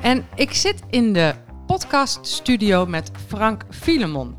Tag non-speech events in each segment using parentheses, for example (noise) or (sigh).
En ik zit in de podcaststudio met Frank Filemon.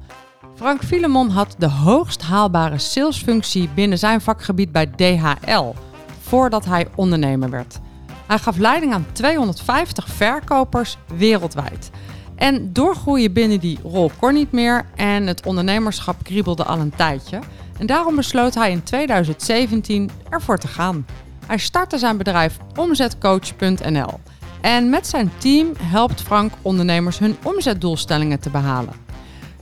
Frank Filemon had de hoogst haalbare salesfunctie binnen zijn vakgebied bij DHL, voordat hij ondernemer werd. Hij gaf leiding aan 250 verkopers wereldwijd. En doorgroeien binnen die rol kon niet meer en het ondernemerschap kriebelde al een tijdje. En daarom besloot hij in 2017 ervoor te gaan. Hij startte zijn bedrijf omzetcoach.nl. En met zijn team helpt Frank ondernemers hun omzetdoelstellingen te behalen.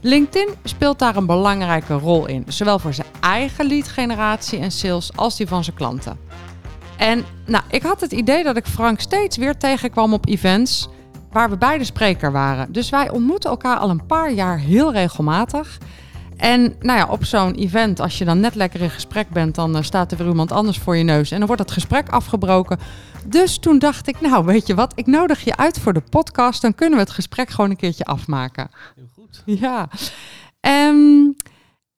LinkedIn speelt daar een belangrijke rol in, zowel voor zijn eigen leadgeneratie en sales als die van zijn klanten. En nou, ik had het idee dat ik Frank steeds weer tegenkwam op events waar we beide spreker waren. Dus wij ontmoeten elkaar al een paar jaar heel regelmatig. En nou ja, op zo'n event, als je dan net lekker in gesprek bent, dan uh, staat er weer iemand anders voor je neus. En dan wordt het gesprek afgebroken. Dus toen dacht ik, nou weet je wat, ik nodig je uit voor de podcast. Dan kunnen we het gesprek gewoon een keertje afmaken. Heel goed. Ja. Um,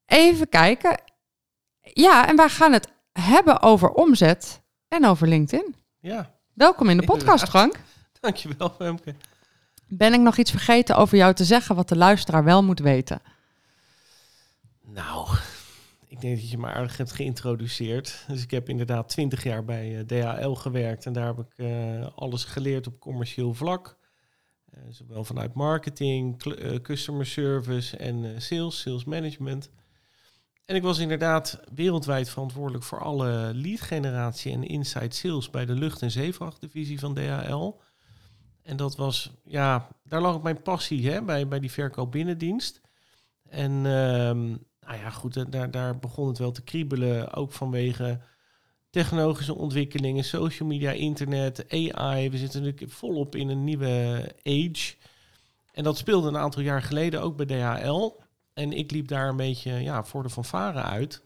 even kijken. Ja, en wij gaan het hebben over omzet en over LinkedIn. Ja. Welkom in de podcast, Frank. Dankjewel, Femke. Ben ik nog iets vergeten over jou te zeggen wat de luisteraar wel moet weten? Nou, ik denk dat je me aardig hebt geïntroduceerd. Dus ik heb inderdaad twintig jaar bij uh, DHL gewerkt en daar heb ik uh, alles geleerd op commercieel vlak. Uh, zowel vanuit marketing, customer service en sales, sales management. En ik was inderdaad wereldwijd verantwoordelijk voor alle lead generatie en inside sales bij de lucht- en zeevrachtdivisie van DHL. En dat was, ja, daar lag mijn passie hè, bij, bij die verkoop binnendienst. En um, nou ja, goed, daar, daar begon het wel te kriebelen, ook vanwege technologische ontwikkelingen, social media, internet, AI. We zitten natuurlijk volop in een nieuwe age. En dat speelde een aantal jaar geleden ook bij DHL. En ik liep daar een beetje ja, voor de fanfare uit.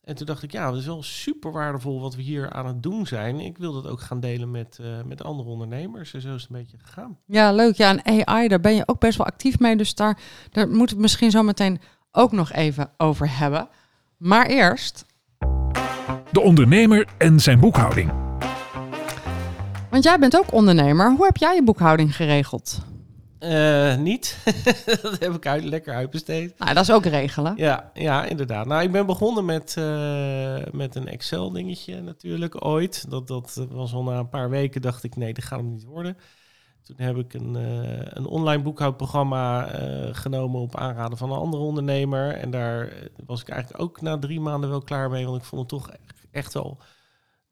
En toen dacht ik, ja, dat is wel super waardevol wat we hier aan het doen zijn. Ik wil dat ook gaan delen met, uh, met andere ondernemers. En zo is het een beetje gegaan. Ja, leuk. Ja, en AI, daar ben je ook best wel actief mee. Dus daar, daar moeten we misschien zo meteen ook nog even over hebben. Maar eerst. De ondernemer en zijn boekhouding. Want jij bent ook ondernemer. Hoe heb jij je boekhouding geregeld? Uh, niet. (laughs) dat heb ik uit, lekker uitbesteed. Nou, dat is ook regelen. Ja, ja, inderdaad. Nou, ik ben begonnen met, uh, met een Excel-dingetje natuurlijk ooit. Dat, dat was al na een paar weken, dacht ik, nee, dat gaat hem niet worden. Toen heb ik een, uh, een online boekhoudprogramma genomen op aanraden van een andere ondernemer. En daar was ik eigenlijk ook na drie maanden wel klaar mee, want ik vond het toch echt wel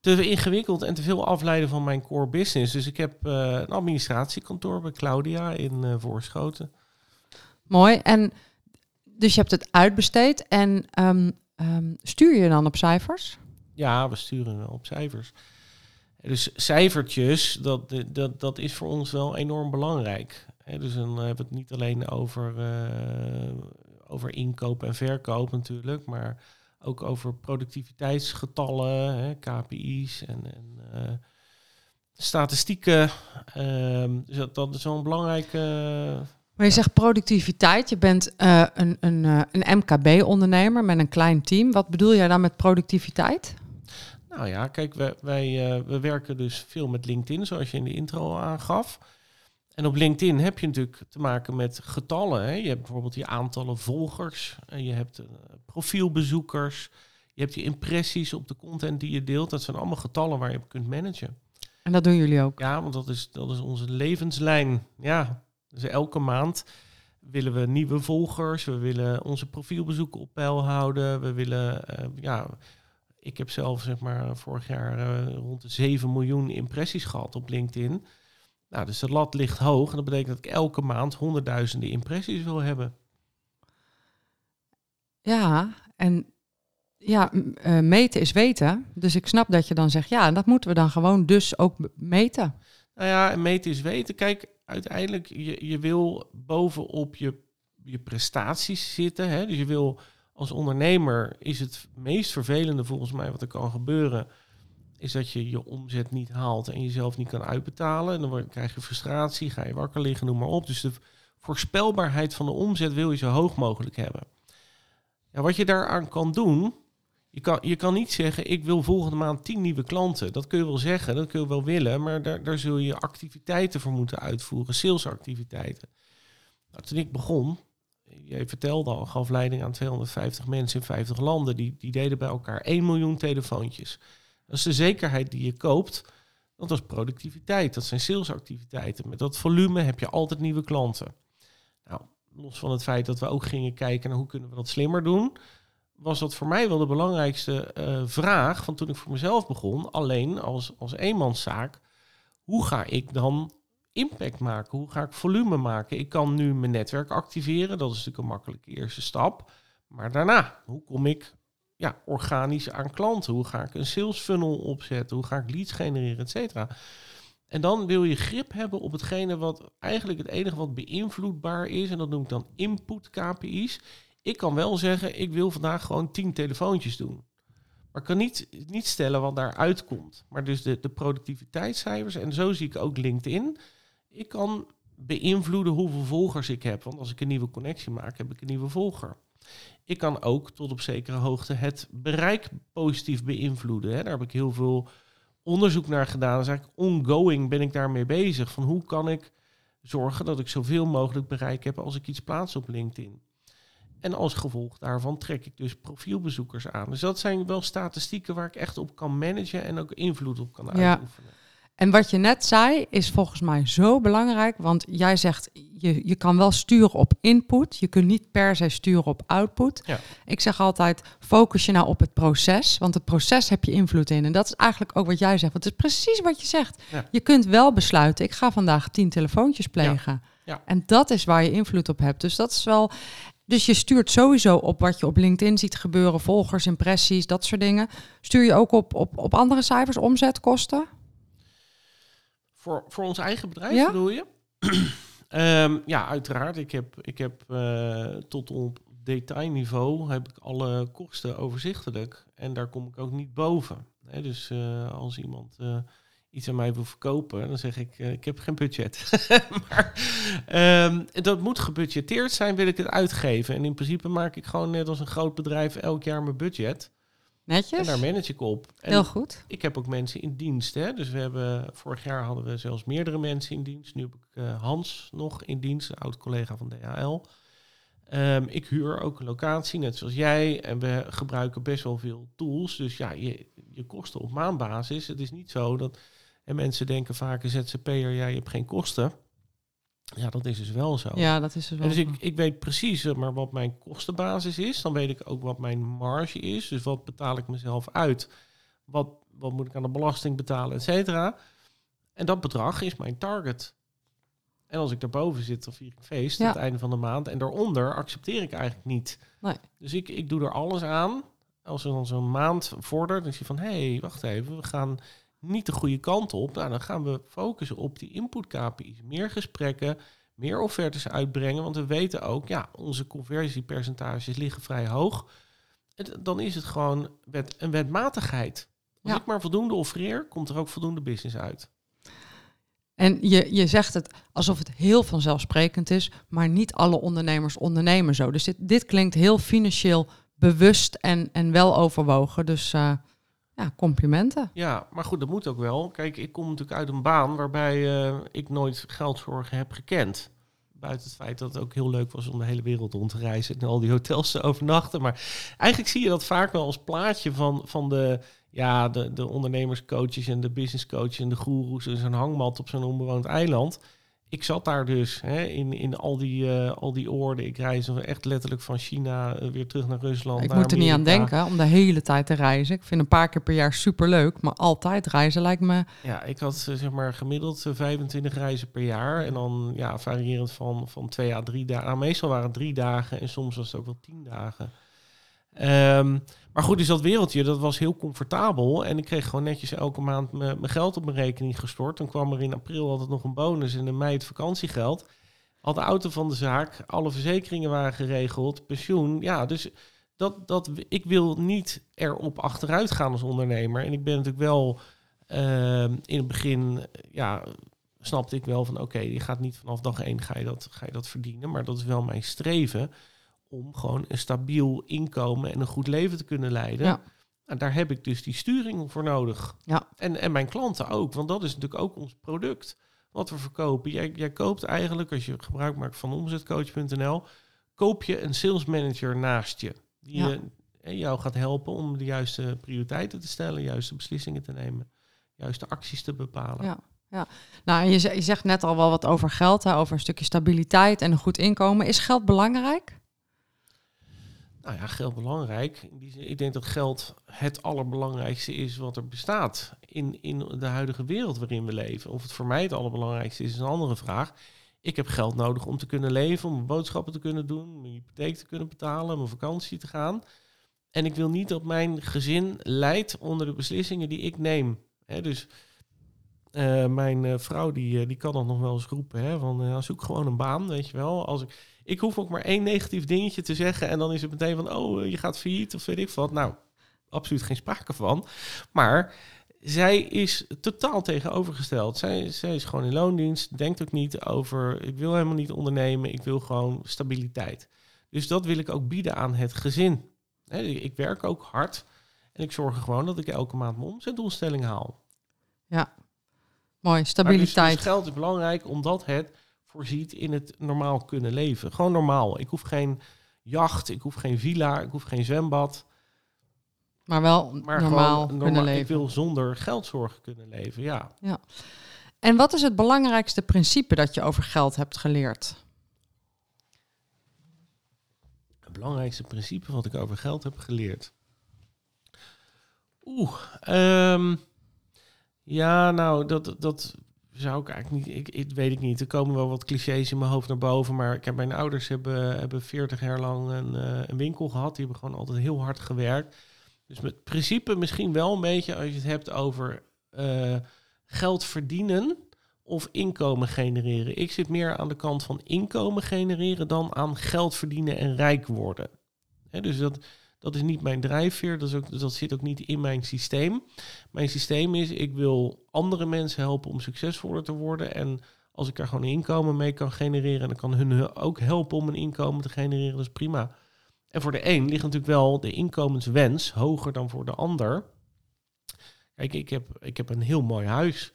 te ingewikkeld en te veel afleiden van mijn core business. Dus ik heb uh, een administratiekantoor bij Claudia in Voorschoten. Mooi. En dus je hebt het uitbesteed en um, um, stuur je dan op cijfers? Ja, we sturen wel op cijfers. Dus cijfertjes, dat, dat, dat is voor ons wel enorm belangrijk. He, dus dan hebben we het niet alleen over, uh, over inkoop en verkoop natuurlijk, maar ook over productiviteitsgetallen, hè, KPI's en, en uh, statistieken. Uh, dus dat, dat, is wel een belangrijke. Maar je zegt productiviteit. Je bent uh, een, een, een MKB-ondernemer met een klein team. Wat bedoel jij dan met productiviteit? Nou ja, kijk, wij, wij we werken dus veel met LinkedIn, zoals je in de intro al aangaf. En op LinkedIn heb je natuurlijk te maken met getallen. Hè? Je hebt bijvoorbeeld je aantallen volgers, en je hebt uh, profielbezoekers, je hebt je impressies op de content die je deelt. Dat zijn allemaal getallen waar je op kunt managen. En dat doen jullie ook? Ja, want dat is, dat is onze levenslijn. Ja, dus elke maand willen we nieuwe volgers, we willen onze profielbezoeken op peil houden, we willen, uh, ja, ik heb zelf zeg maar vorig jaar uh, rond de 7 miljoen impressies gehad op LinkedIn. Nou, dus de lat ligt hoog en dat betekent dat ik elke maand honderdduizenden impressies wil hebben. Ja, en ja, uh, meten is weten. Dus ik snap dat je dan zegt, ja, dat moeten we dan gewoon dus ook meten. Nou ja, en meten is weten. Kijk, uiteindelijk, je, je wil bovenop je, je prestaties zitten. Hè? Dus je wil als ondernemer, is het meest vervelende volgens mij wat er kan gebeuren, is dat je je omzet niet haalt en jezelf niet kan uitbetalen. En dan krijg je frustratie, ga je wakker liggen, noem maar op. Dus de voorspelbaarheid van de omzet wil je zo hoog mogelijk hebben. Ja, wat je daaraan kan doen, je kan, je kan niet zeggen, ik wil volgende maand 10 nieuwe klanten. Dat kun je wel zeggen, dat kun je wel willen, maar daar, daar zul je activiteiten voor moeten uitvoeren, salesactiviteiten. Nou, toen ik begon, jij vertelde al, gaf leiding aan 250 mensen in 50 landen, die, die deden bij elkaar 1 miljoen telefoontjes. Dat is de zekerheid die je koopt. Dat is productiviteit, dat zijn salesactiviteiten. Met dat volume heb je altijd nieuwe klanten. Nou, los van het feit dat we ook gingen kijken naar hoe kunnen we dat slimmer doen, was dat voor mij wel de belangrijkste eh, vraag van toen ik voor mezelf begon. Alleen als, als eenmanszaak, hoe ga ik dan impact maken? Hoe ga ik volume maken? Ik kan nu mijn netwerk activeren, dat is natuurlijk een makkelijke eerste stap. Maar daarna, hoe kom ik ja, organisch aan klanten? Hoe ga ik een sales funnel opzetten? Hoe ga ik leads genereren, et cetera? En dan wil je grip hebben op hetgene wat eigenlijk het enige wat beïnvloedbaar is. En dat noem ik dan input KPI's. Ik kan wel zeggen, ik wil vandaag gewoon 10 telefoontjes doen. Maar ik kan niet, niet stellen wat daaruit komt. Maar dus de, de productiviteitscijfers, en zo zie ik ook LinkedIn. Ik kan beïnvloeden hoeveel volgers ik heb. Want als ik een nieuwe connectie maak, heb ik een nieuwe volger. Ik kan ook tot op zekere hoogte het bereik positief beïnvloeden. Hè. Daar heb ik heel veel onderzoek naar gedaan. Dus eigenlijk ongoing ben ik daarmee bezig. Van hoe kan ik zorgen dat ik zoveel mogelijk bereik heb als ik iets plaats op LinkedIn. En als gevolg daarvan trek ik dus profielbezoekers aan. Dus dat zijn wel statistieken waar ik echt op kan managen en ook invloed op kan Ja. En wat je net zei is volgens mij zo belangrijk, want jij zegt je, je kan wel sturen op input, je kunt niet per se sturen op output. Ja. Ik zeg altijd focus je nou op het proces, want het proces heb je invloed in. En dat is eigenlijk ook wat jij zegt, want het is precies wat je zegt. Ja. Je kunt wel besluiten, ik ga vandaag tien telefoontjes plegen. Ja. En dat is waar je invloed op hebt. Dus dat is wel. Dus je stuurt sowieso op wat je op LinkedIn ziet gebeuren, volgers, impressies, dat soort dingen. Stuur je ook op, op, op andere cijfers, omzet, kosten? Voor, voor ons eigen bedrijf Ja? bedoel je? (clears throat) Ehm, ja, uiteraard. Ik heb, ik heb eh, tot op detailniveau heb ik alle kosten overzichtelijk. En daar kom ik ook niet boven. Dus eh, als iemand eh, iets aan mij wil verkopen, dan zeg ik, ik heb geen budget. (laughs) maar ehm, dat moet gebudgeteerd zijn, wil ik het uitgeven. En in principe maak ik gewoon net als een groot bedrijf elk jaar mijn budget. En Netjes? daar manage ik op. En Heel goed. ik heb ook mensen in dienst. Hè? Dus we hebben vorig jaar hadden we zelfs meerdere mensen in dienst. Nu heb ik eh, Hans nog in dienst, een oud collega van DHL. Ehm, ik huur ook een locatie, net zoals jij. En we gebruiken best wel veel tools. Dus ja, je, je kosten op maandbasis. Het is niet zo dat en mensen denken vaak een ZZP'er, ja, je hebt geen kosten. Ja, dat is dus wel zo. Ja, dat is dus En wel. dus zo. ik, ik weet precies eh, maar wat mijn kostenbasis is. Dan weet ik ook wat mijn marge is. Dus wat betaal ik mezelf uit? Wat, wat moet ik aan de belasting betalen, et cetera? En dat bedrag is mijn target. En als ik daarboven zit, dan vier ik feest Ja. aan het einde van de maand. En daaronder accepteer ik eigenlijk niet. Nee. Dus ik, ik doe er alles aan. Als er dan zo'n maand vordert, dan zie je van... hé, hey, wacht even, we gaan niet de goede kant op. Nou, dan gaan we focussen op die input KPI's. Meer gesprekken, meer offertes uitbrengen. Want we weten ook, ja, onze conversiepercentages liggen vrij hoog. En dan is het gewoon wet, een wetmatigheid. Als Ja. ik maar voldoende offereer, komt er ook voldoende business uit. En je, je zegt het alsof het heel vanzelfsprekend is, maar niet alle ondernemers ondernemen zo. Dus dit, dit klinkt heel financieel bewust en, en wel overwogen. Dus eh, ja, complimenten. Ja, maar goed, dat moet ook wel. Kijk, ik kom natuurlijk uit een baan waarbij eh, ik nooit geldzorgen heb gekend. Buiten het feit dat het ook heel leuk was om de hele wereld rond te reizen en al die hotels te overnachten. Maar eigenlijk zie je dat vaak wel als plaatje van, van de, ja, de, de ondernemerscoaches en de businesscoaches en de goeroes en zo'n hangmat op zo'n onbewoond eiland. Ik zat daar dus hè, in, in al, die, eh, al die oorden. Ik reis echt letterlijk van China eh, weer terug naar Rusland. ik naar moet er niet aan denken om de hele tijd te reizen. Ik vind een paar keer per jaar superleuk, maar altijd reizen lijkt me... Ja, ik had eh, zeg maar gemiddeld eh, 25 reizen per jaar. En dan ja, variërend van, van twee à drie dagen. Nou, meestal waren het drie dagen en soms was het ook wel tien dagen. Ehm, maar goed, dus dat wereldje, dat was heel comfortabel. En ik kreeg gewoon netjes elke maand mijn geld op mijn rekening gestort. Dan kwam er in april altijd nog een bonus en in mei het vakantiegeld. Had de auto van de zaak, alle verzekeringen waren geregeld, pensioen. Ja, dus dat, dat, ik wil niet erop achteruit gaan als ondernemer. En ik ben natuurlijk wel ehm, in het begin, ja, snapte ik wel van oké, je gaat niet vanaf dag één ga je, dat, ga je dat verdienen. Maar dat is wel mijn streven om gewoon een stabiel inkomen en een goed leven te kunnen leiden. Ja. En daar heb ik dus die sturing voor nodig. Ja. En, en mijn klanten ook, want dat is natuurlijk ook ons product wat we verkopen. Jij, jij koopt eigenlijk, als je gebruik maakt van omzetcoach.nl, koop je een sales manager naast je. Die Ja. je, eh, jou gaat helpen om de juiste prioriteiten te stellen, juiste beslissingen te nemen, juiste acties te bepalen. Ja. Ja, nou, je zegt net al wel wat over geld, hè, over een stukje stabiliteit en een goed inkomen. Is geld belangrijk? Nou ja, geld belangrijk. Ik denk dat geld het allerbelangrijkste is wat er bestaat in, in de huidige wereld waarin we leven. Of het voor mij het allerbelangrijkste is, is een andere vraag. Ik heb geld nodig om te kunnen leven, om boodschappen te kunnen doen, mijn hypotheek te kunnen betalen, mijn vakantie te gaan. En ik wil niet dat mijn gezin leidt onder de beslissingen die ik neem. Dus eh, mijn eh, vrouw die, eh, die kan dan nog wel eens roepen, hè, van zoek gewoon een baan, weet je wel. Als ik, ik hoef ook maar één negatief dingetje te zeggen en dan is het meteen van, oh, eh, je gaat failliet of weet ik wat. Nou, absoluut geen sprake van. Maar zij is totaal tegenovergesteld. Zij, zij is gewoon in loondienst, denkt ook niet over, ik wil helemaal niet ondernemen, ik wil gewoon stabiliteit. Dus dat wil ik ook bieden aan het gezin. Ik werk ook hard en ik zorg er gewoon dat ik elke maand mijn omzetdoelstelling haal. Mooi, Maar dus- stabiliteit. Dus, geld is belangrijk omdat het voorziet in het normaal kunnen leven. Gewoon normaal. Ik hoef geen jacht, ik hoef geen villa, ik hoef geen zwembad. maar wel Maar normaal kunnen leven. Ik wil zonder geldzorgen kunnen leven, ja. En wat is het belangrijkste principe dat je over geld hebt geleerd? Het belangrijkste principe wat ik over geld heb geleerd. Oeh, ehm, ja, nou, dat, dat zou ik eigenlijk niet, ik, ik weet ik niet. Er komen wel wat clichés in mijn hoofd naar boven, maar ik heb mijn ouders hebben, hebben 40 jaar lang een, eh, een winkel gehad. Die hebben gewoon altijd heel hard gewerkt. Dus met principe misschien wel een beetje als je het hebt over eh, geld verdienen of inkomen genereren. Ik zit meer aan de kant van inkomen genereren dan aan geld verdienen en rijk worden. Dus dat, dat is niet mijn drijfveer, dat, is ook, dat zit ook niet in mijn systeem. Mijn systeem is, ik wil andere mensen helpen om succesvoller te worden. En als ik er gewoon inkomen mee kan genereren en dan kan hun ook helpen om een inkomen te genereren, dat is prima. En voor de een ligt natuurlijk wel de inkomenswens hoger dan voor de ander. Kijk, ik heb, ik heb een heel mooi huis.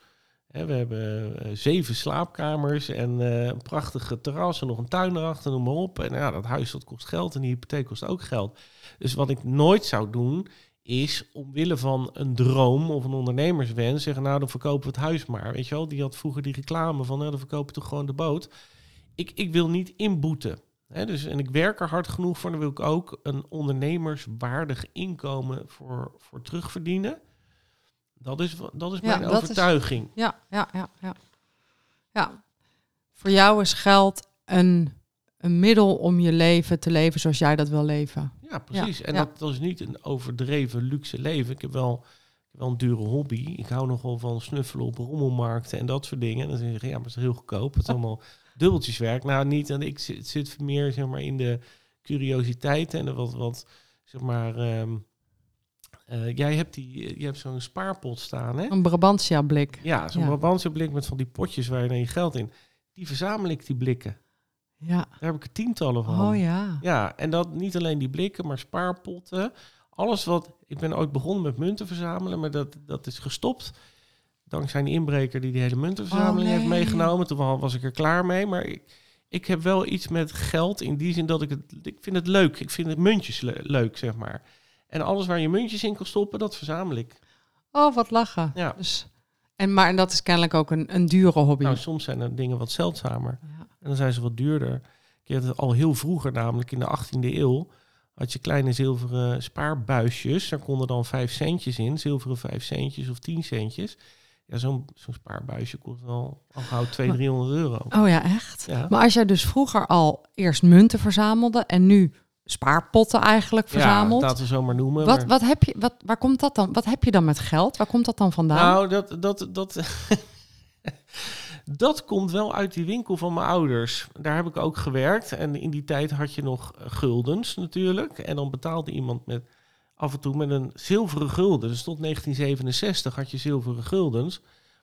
We hebben eh, zeven slaapkamers en eh, een prachtige terras en nog een tuin erachter, noem maar op. En ja, dat huis dat kost geld en die hypotheek kost ook geld. Dus wat ik nooit zou doen, is omwille van een droom of een ondernemerswens zeggen, nou dan verkopen we het huis maar. Weet je wel, die had vroeger die reclame van, nou dan verkopen we toch gewoon de boot. Ik, ik wil niet inboeten. Dus, en ik werk er hard genoeg voor, dan wil ik ook een ondernemerswaardig inkomen voor, voor terugverdienen. Dat is, dat is Ja, mijn is- overtuiging. Ja, ja, ja, ja. Ja, voor jou is geld een, een middel om je leven te leven zoals jij dat wil leven. Ja, precies. en ja. Dat, dat is niet een overdreven luxe leven. Ik heb wel, ik heb wel een dure hobby. Ik hou nogal van snuffelen op rommelmarkten en dat soort dingen. En dan zeg je, ja, maar het is heel goedkoop. Het is allemaal dubbeltjeswerk. Nou, niet. En ik zit, zit meer zeg maar, in de curiositeit en de wat, wat zeg maar... ehm, eh, jij hebt, die, je hebt zo'n spaarpot staan, hè? Een Brabantia blik. Ja, zo'n Ja. Brabantse blik met van die potjes waar je dan je geld in. Die verzamel ik, die blikken. Ja. Daar heb ik er tientallen van. Oh ja. Ja, en dat niet alleen die blikken, maar spaarpotten. Alles wat... Ik ben ooit begonnen met munten verzamelen, maar dat, dat is gestopt. Dankzij een inbreker die die hele muntenverzameling Oh, heeft meegenomen. Toen wa- was ik er klaar mee. Maar ik, ik heb wel iets met geld in die zin dat ik het... Ik vind het leuk. Ik vind het muntjes le- leuk, zeg maar. En alles waar je muntjes in kan stoppen, dat verzamel ik. Oh, wat lachen. Ja. Dus, en, maar en dat is kennelijk ook een, een dure hobby. Nou, soms zijn er dingen wat zeldzamer. ja. En dan zijn ze wat duurder. Ik had het al heel vroeger, namelijk in de 18e eeuw, had je kleine zilveren spaarbuisjes. Daar konden dan vijf centjes in, zilveren vijf centjes of tien centjes. Ja, zo'n zo'n spaarbuisje kost wel al gauw 200, 300 euro. Oh ja, echt? Ja. Maar als jij dus vroeger al eerst munten verzamelde en nu spaarpotten eigenlijk verzameld. Ja, laten we zo maar noemen. wat, maar- wat heb je, wat, waar komt dat dan? Wat heb je dan met geld? Waar komt dat dan vandaan? Nou, dat, dat, dat, (laughs) dat komt wel uit die winkel van mijn ouders. Daar heb ik ook gewerkt. En in die tijd had je nog guldens natuurlijk. En dan betaalde iemand met af en toe met een zilveren gulden. Dus tot 1967 had je zilveren guldens.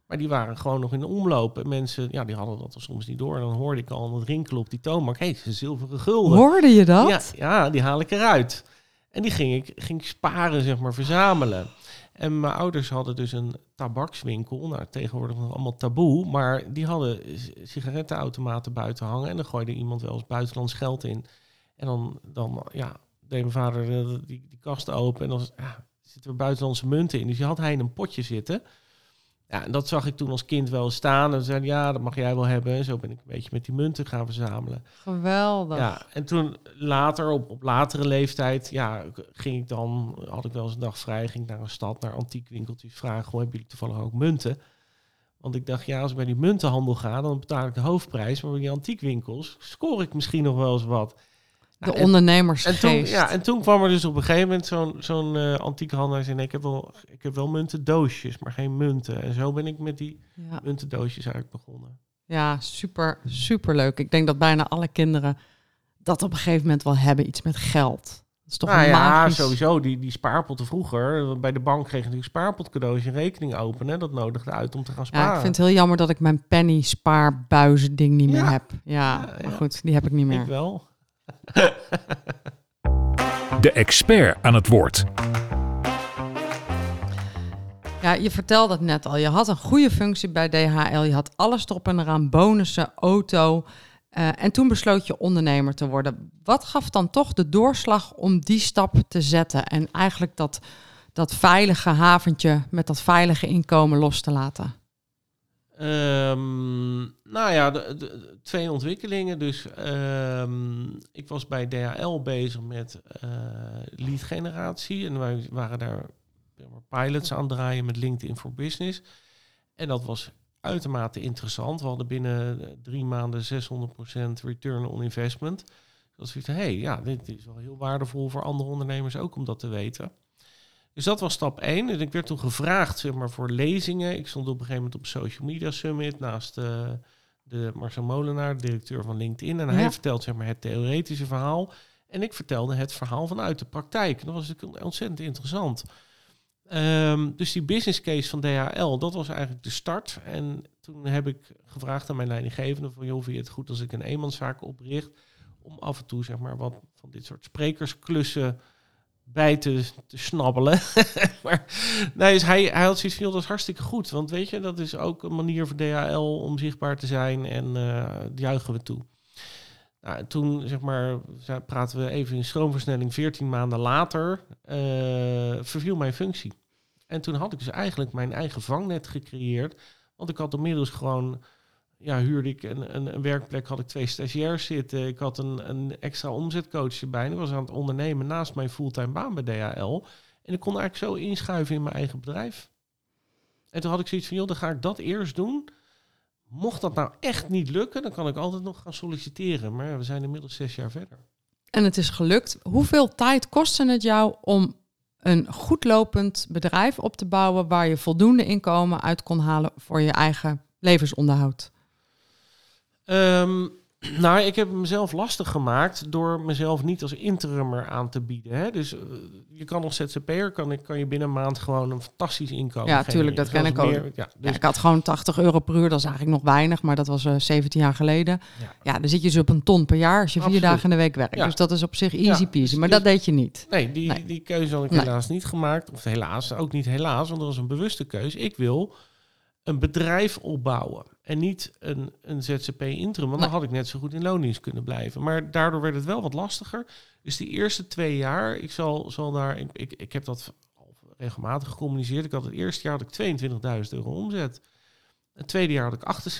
Maar die waren gewoon nog in de omloop. En mensen, ja, die hadden dat er soms niet door. En dan hoorde ik al het rinkelen op die toonbank. Hé, hey, een zilveren gulden. Hoorde je dat? Ja, ja, die haal ik eruit. En die ging ik, ging ik sparen, zeg maar, verzamelen. En mijn ouders hadden dus een tabakswinkel. Nou, tegenwoordig nog allemaal taboe. Maar die hadden sigarettenautomaten buiten hangen. En dan gooide iemand wel eens buitenlands geld in. En dan, dan ja, deed mijn vader eh, die, die kast open. En dan ja, zitten er buitenlandse munten in. Dus die had hij in een potje zitten. Ja, en dat zag ik toen als kind wel staan. En zei ja, dat mag jij wel hebben. En zo ben ik een beetje met die munten gaan verzamelen. Geweldig. Ja, en toen later, op, op latere leeftijd, ja, ging ik dan, had ik wel eens een dag vrij, ging ik naar een stad, naar antiekwinkeltjes, vragen, goh, hebben jullie toevallig ook munten? Want ik dacht, ja, als ik bij die muntenhandel ga, dan betaal ik de hoofdprijs, maar bij die antiekwinkels scoor ik misschien nog wel eens wat. De Nou, en- ondernemersgeest. en toen, ja, en toen kwam er dus op een gegeven moment zo'n zo'n eh antieke handelaar en nee, ik heb wel, ik heb wel muntendoosjes, maar geen munten. En zo ben ik met die Ja. muntendoosjes eigenlijk begonnen. Ja, super, super leuk. Ik denk dat bijna alle kinderen dat op een gegeven moment wel hebben, iets met geld. Dat is toch nou een ja, magisch... sowieso. Die, die spaarpotten vroeger. Bij de bank kreeg je natuurlijk spaarpotcadeaus en rekening openen. Dat nodigde uit om te gaan sparen. Ja, ik vind het heel jammer dat ik mijn penny spaarbuizen ding niet meer Ja. heb. Ja, Ja, maar ja. goed, die heb ik niet meer. Ik wel. (laughs) De expert aan het woord. Ja, je vertelde het net al. Je had een goede functie bij DHL. Je had alles erop en eraan, bonussen, auto. Eh, en toen besloot je ondernemer te worden. Wat gaf dan toch de doorslag om die stap te zetten en eigenlijk dat, dat veilige haventje met dat veilige inkomen los te laten? Ehm, nou ja, twee ontwikkelingen. Dus ehm, ik was bij DHL bezig met eh lead generatie. En wij waren daar pilots aan draaien met LinkedIn for Business. En dat was uitermate interessant. We hadden binnen eh, drie maanden 600% return on investment. Dat we hé, hey, ja, dit is wel heel waardevol voor andere ondernemers ook om dat te weten. Dus dat was stap 1. En ik werd toen gevraagd zeg maar, voor lezingen. Ik stond op een gegeven moment op een social media summit naast eh, de Marcel Molenaar, de directeur van LinkedIn. En hij vertelt zeg maar, het theoretische verhaal. En ik vertelde het verhaal vanuit de praktijk. Dat was natuurlijk ontzettend interessant. Ehm, dus die business case van DHL, dat was eigenlijk de start. En toen heb ik gevraagd aan mijn leidinggevende van... joh, vind je het goed als ik een eenmanszaak opricht... om af en toe zeg maar wat van dit soort sprekersklussen bij te, snabbelen. (laughs) maar nee, dus hij, hij had zoiets van, dat hartstikke goed. Want weet je, dat is ook een manier voor DHL om zichtbaar te zijn en eh juichen we toe. Nou, en toen, zeg maar, praten we even in stroomversnelling, 14 maanden later, eh, verviel mijn functie. En toen had ik dus eigenlijk mijn eigen vangnet gecreëerd. Want ik had inmiddels gewoon, ja, huurde ik een, een, werkplek, had ik twee stagiairs zitten. Ik had een, een extra omzetcoach erbij. En ik was aan het ondernemen naast mijn fulltime baan bij DHL. En ik kon eigenlijk zo inschuiven in mijn eigen bedrijf. En toen had ik zoiets van, joh, dan ga ik dat eerst doen. Mocht dat nou echt niet lukken, dan kan ik altijd nog gaan solliciteren. Maar we zijn inmiddels zes jaar verder. En het is gelukt. Hoeveel tijd kostte het jou om een goed lopend bedrijf op te bouwen waar je voldoende inkomen uit kon halen voor je eigen levensonderhoud? Ehm, (clears throat) nou, ik heb mezelf lastig gemaakt door mezelf niet als interimmer aan te bieden. Hè? Dus eh, je kan als ZZP'er, kan, ik- kan je binnen een maand gewoon een fantastisch inkomen Ja, tuurlijk, dat ken ik ook. meer- ja, Ja, dus, ik had gewoon 80 euro per uur, dat is eigenlijk nog weinig, maar dat was eh 17 jaar geleden. Ja. Ja, dan zit je dus op een ton per jaar als je vier dagen in de week werkt. Ja. Dus dat is op zich easy peasy, dus- maar dus- dat deed je niet. nee, die, Nee. die keuze had ik Nee. helaas niet gemaakt. Of helaas, ook niet helaas, want dat was een bewuste keuze. Ik wil een bedrijf opbouwen en niet een, een ZZP interim. Want dan had ik net zo goed in loondienst kunnen blijven. Maar daardoor werd het wel wat lastiger. Dus die eerste twee jaar, ik zal, zal daar, ik, ik, ik heb dat al regelmatig gecommuniceerd. Ik had het eerste jaar had ik 22.000 euro omzet. Het tweede jaar had ik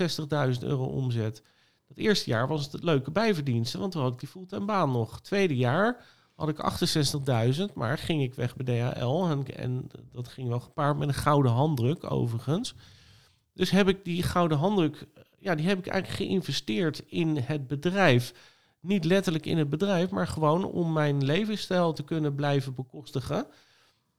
68.000 euro omzet. Het eerste jaar was het leuke bijverdiensten, want toen had ik die fulltime baan nog. Het tweede jaar had ik 68.000, maar ging ik weg bij DHL. En, en dat ging wel gepaard met een gouden handdruk, overigens. Dus heb ik die gouden handdruk, ja, die heb ik eigenlijk geïnvesteerd in het bedrijf. Niet letterlijk in het bedrijf, maar gewoon om mijn levensstijl te kunnen blijven bekostigen.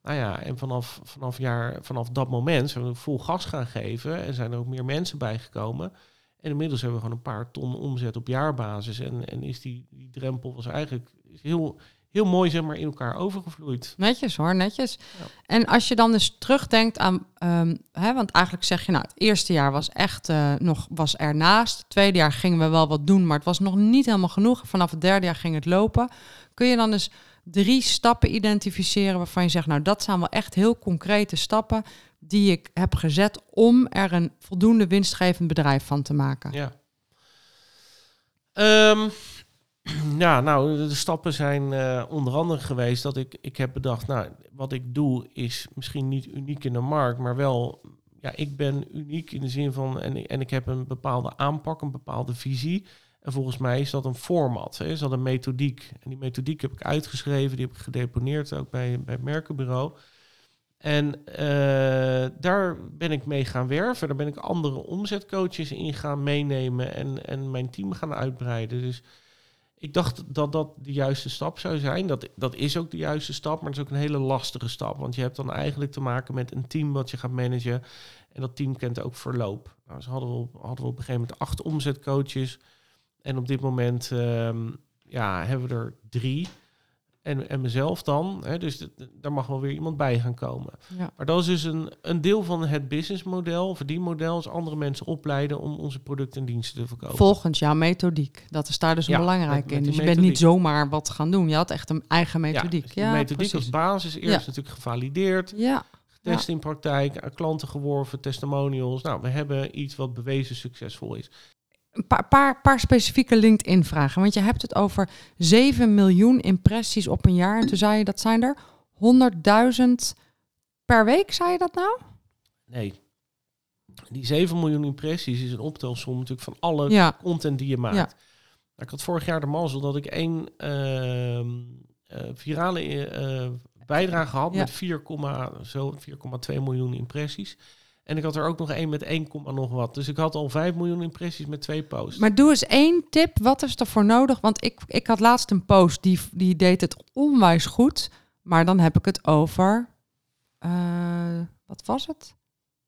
Nou ja, en vanaf, vanaf, jaar, vanaf dat moment zijn we vol gas gaan geven en zijn er ook meer mensen bijgekomen. En inmiddels hebben we gewoon een paar ton omzet op jaarbasis. En, en is die, die drempel was eigenlijk heel, heel mooi zeg maar, in elkaar overgevloeid. Netjes hoor, netjes. Ja. En als je dan dus terugdenkt aan, ehm, hè, want eigenlijk zeg je, nou, het eerste jaar was echt eh, nog was ernaast. Het tweede jaar gingen we wel wat doen, maar het was nog niet helemaal genoeg. Vanaf het derde jaar ging het lopen. Kun je dan dus drie stappen identificeren waarvan je zegt, nou, dat zijn wel echt heel concrete stappen die ik heb gezet om er een voldoende winstgevend bedrijf van te maken. Ja. Ehm, (clears throat) ja, nou, de stappen zijn eh, onder andere geweest dat ik, ik heb bedacht, nou, wat ik doe is misschien niet uniek in de markt, maar wel, ja, ik ben uniek in de zin van, en, en ik heb een bepaalde aanpak, een bepaalde visie. En volgens mij is dat een format, hè, is dat een methodiek. En die methodiek heb ik uitgeschreven, die heb ik gedeponeerd ook bij, bij het merkenbureau. En eh, daar ben ik mee gaan werven. Daar ben ik andere omzetcoaches in gaan meenemen en, en mijn team gaan uitbreiden. Dus ik dacht dat dat de juiste stap zou zijn. Dat, dat is ook de juiste stap, maar het is ook een hele lastige stap. Want je hebt dan eigenlijk te maken met een team wat je gaat managen. En dat team kent ook verloop. Nou, hadden we, op, hadden we op een gegeven moment acht omzetcoaches. En op dit moment ehm, ja, hebben we er drie. En, en mezelf dan. Hè, dus daar mag wel weer iemand bij gaan komen. Ja. Maar dat is dus een, een deel van het businessmodel, verdienmodel, is andere mensen opleiden om onze producten en diensten te verkopen. Volgens jouw methodiek. Dat is daar dus Ja, belangrijk met- met in. Dus je bent niet zomaar wat gaan doen. Je had echt een eigen methodiek. Ja, dus die Ja, methodiek precies. als basis. Eerst natuurlijk gevalideerd, Ja, getest in praktijk, aan klanten geworven, testimonials. Nou, we hebben iets wat bewezen succesvol is. Een paar, paar, paar specifieke LinkedIn-vragen. Want je hebt het over 7 miljoen impressies op een jaar. En toen zei je dat zijn er 100.000 per week, zei je dat nou? Nee. Die 7 miljoen impressies is een optelsom natuurlijk van alle Ja, content die je maakt. Ja. Nou, ik had vorig jaar de mazzel dat ik één ehm, eh, virale eh, bijdrage had Ja. met 4, zo 4,2 miljoen impressies. En ik had er ook nog één met 1, nog wat. Dus ik had al 5 miljoen impressies met twee posts. maar doe eens één tip. Wat is er voor nodig? Want ik, ik had laatst een post, die, die deed het onwijs goed. Maar dan heb ik het over, eh, wat was het?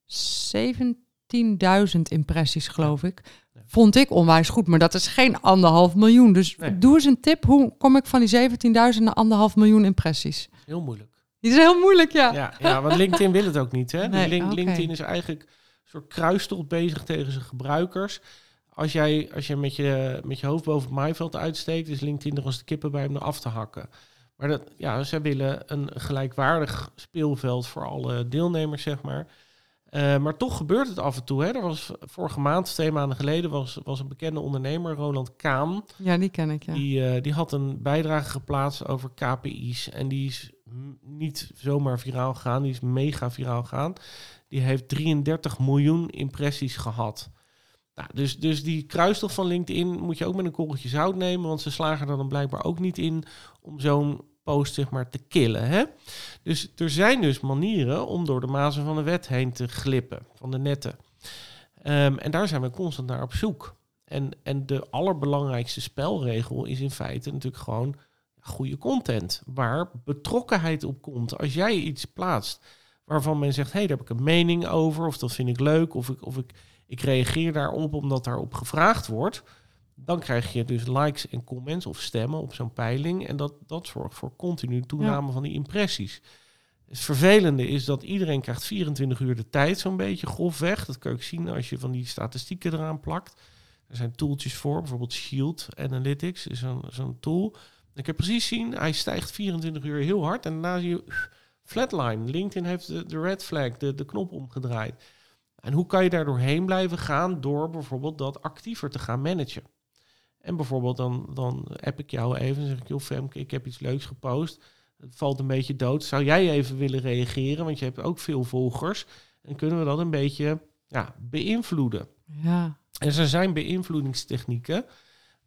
17.000 impressies, geloof ik. Vond ik onwijs goed, maar dat is geen anderhalf miljoen. Dus Nee. doe eens een tip. Hoe kom ik van die 17.000 naar anderhalf miljoen impressies? Heel moeilijk. Die is heel moeilijk, ja. Ja, ja want LinkedIn wil het ook niet. Hè? Nee, Link- oké. LinkedIn is eigenlijk een soort kruistocht bezig tegen zijn gebruikers. Als jij, als jij met, je, met je hoofd boven het maaiveld uitsteekt, is LinkedIn er als de kippen bij er af te hakken. Maar dat, ja, zij willen een gelijkwaardig speelveld voor alle deelnemers, zeg maar. Eh, maar toch gebeurt het af en toe. Hè? Er was vorige maand, twee maanden geleden, was, was een bekende ondernemer, Roland Kaan. Ja, die ken ik, ja. Die, eh, die had een bijdrage geplaatst over KPI's. En die is niet zomaar viraal gegaan, die is mega viraal gegaan. Die heeft 33 miljoen impressies gehad. Nou, dus, dus die kruistocht van LinkedIn moet je ook met een korreltje zout nemen, want ze slagen er dan blijkbaar ook niet in om zo'n post zeg maar te killen. Hè? Dus er zijn dus manieren om door de mazen van de wet heen te glippen, van de netten. Ehm, en daar zijn we constant naar op zoek. En, en de allerbelangrijkste spelregel is in feite natuurlijk gewoon goede content. Waar betrokkenheid op komt. Als jij iets plaatst waarvan men zegt: hé, hey, daar heb ik een mening over, of dat vind ik leuk, of ik, of ik, ik reageer daarop omdat daarop gevraagd wordt. Dan krijg je dus likes en comments of stemmen op zo'n peiling. En dat, dat zorgt voor continu toename van die impressies. Het vervelende is dat iedereen krijgt 24 uur de tijd, zo'n beetje grofweg. Dat kun je ook zien als je van die statistieken eraan plakt. Er zijn tooltjes voor, bijvoorbeeld Shield Analytics is zo'n zo'n tool. Ik heb precies zien, hij stijgt 24 uur heel hard en daarna zie je flatline. LinkedIn heeft de, de red flag, de, de knop omgedraaid. En hoe kan je daar doorheen blijven gaan door bijvoorbeeld dat actiever te gaan managen? En bijvoorbeeld dan, dan app ik jou even en zeg ik, joh Femke, ik heb iets leuks gepost. Het valt een beetje dood. Zou jij even willen reageren? Want je hebt ook veel volgers. En kunnen we dat een beetje ja, beïnvloeden? Ja, En er zijn beïnvloedingstechnieken.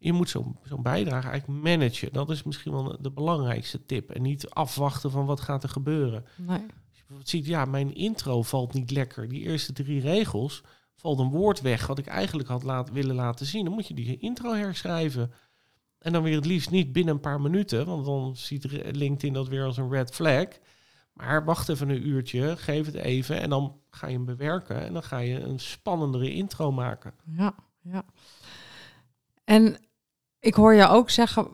Je moet zo'n zo'n bijdrage eigenlijk managen. Dat is misschien wel de belangrijkste tip. En niet afwachten van wat gaat er gebeuren. nee. Als je bijvoorbeeld ziet, ja, mijn intro valt niet lekker. Die eerste drie regels valt een woord weg wat ik eigenlijk had laat, willen laten zien. Dan moet je die intro herschrijven. En dan weer het liefst niet binnen een paar minuten, want dan ziet LinkedIn dat weer als een red flag. Maar wacht even een uurtje, geef het even en dan ga je hem bewerken en dan ga je een spannendere intro maken. Ja, ja. En ik hoor je ook zeggen,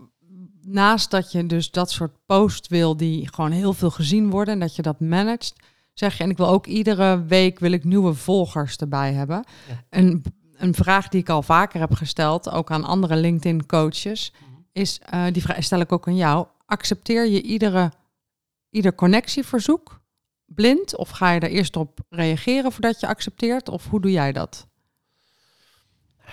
naast dat je dus dat soort post wil die gewoon heel veel gezien worden en dat je dat managt, zeg je, en ik wil ook iedere week wil ik nieuwe volgers erbij hebben. Ja. Een, een vraag die ik al vaker heb gesteld, ook aan andere LinkedIn coaches, mhm. is, uh, die vraag stel ik ook aan jou, accepteer je iedere, ieder connectieverzoek blind of ga je er eerst op reageren voordat je accepteert of hoe doe jij dat?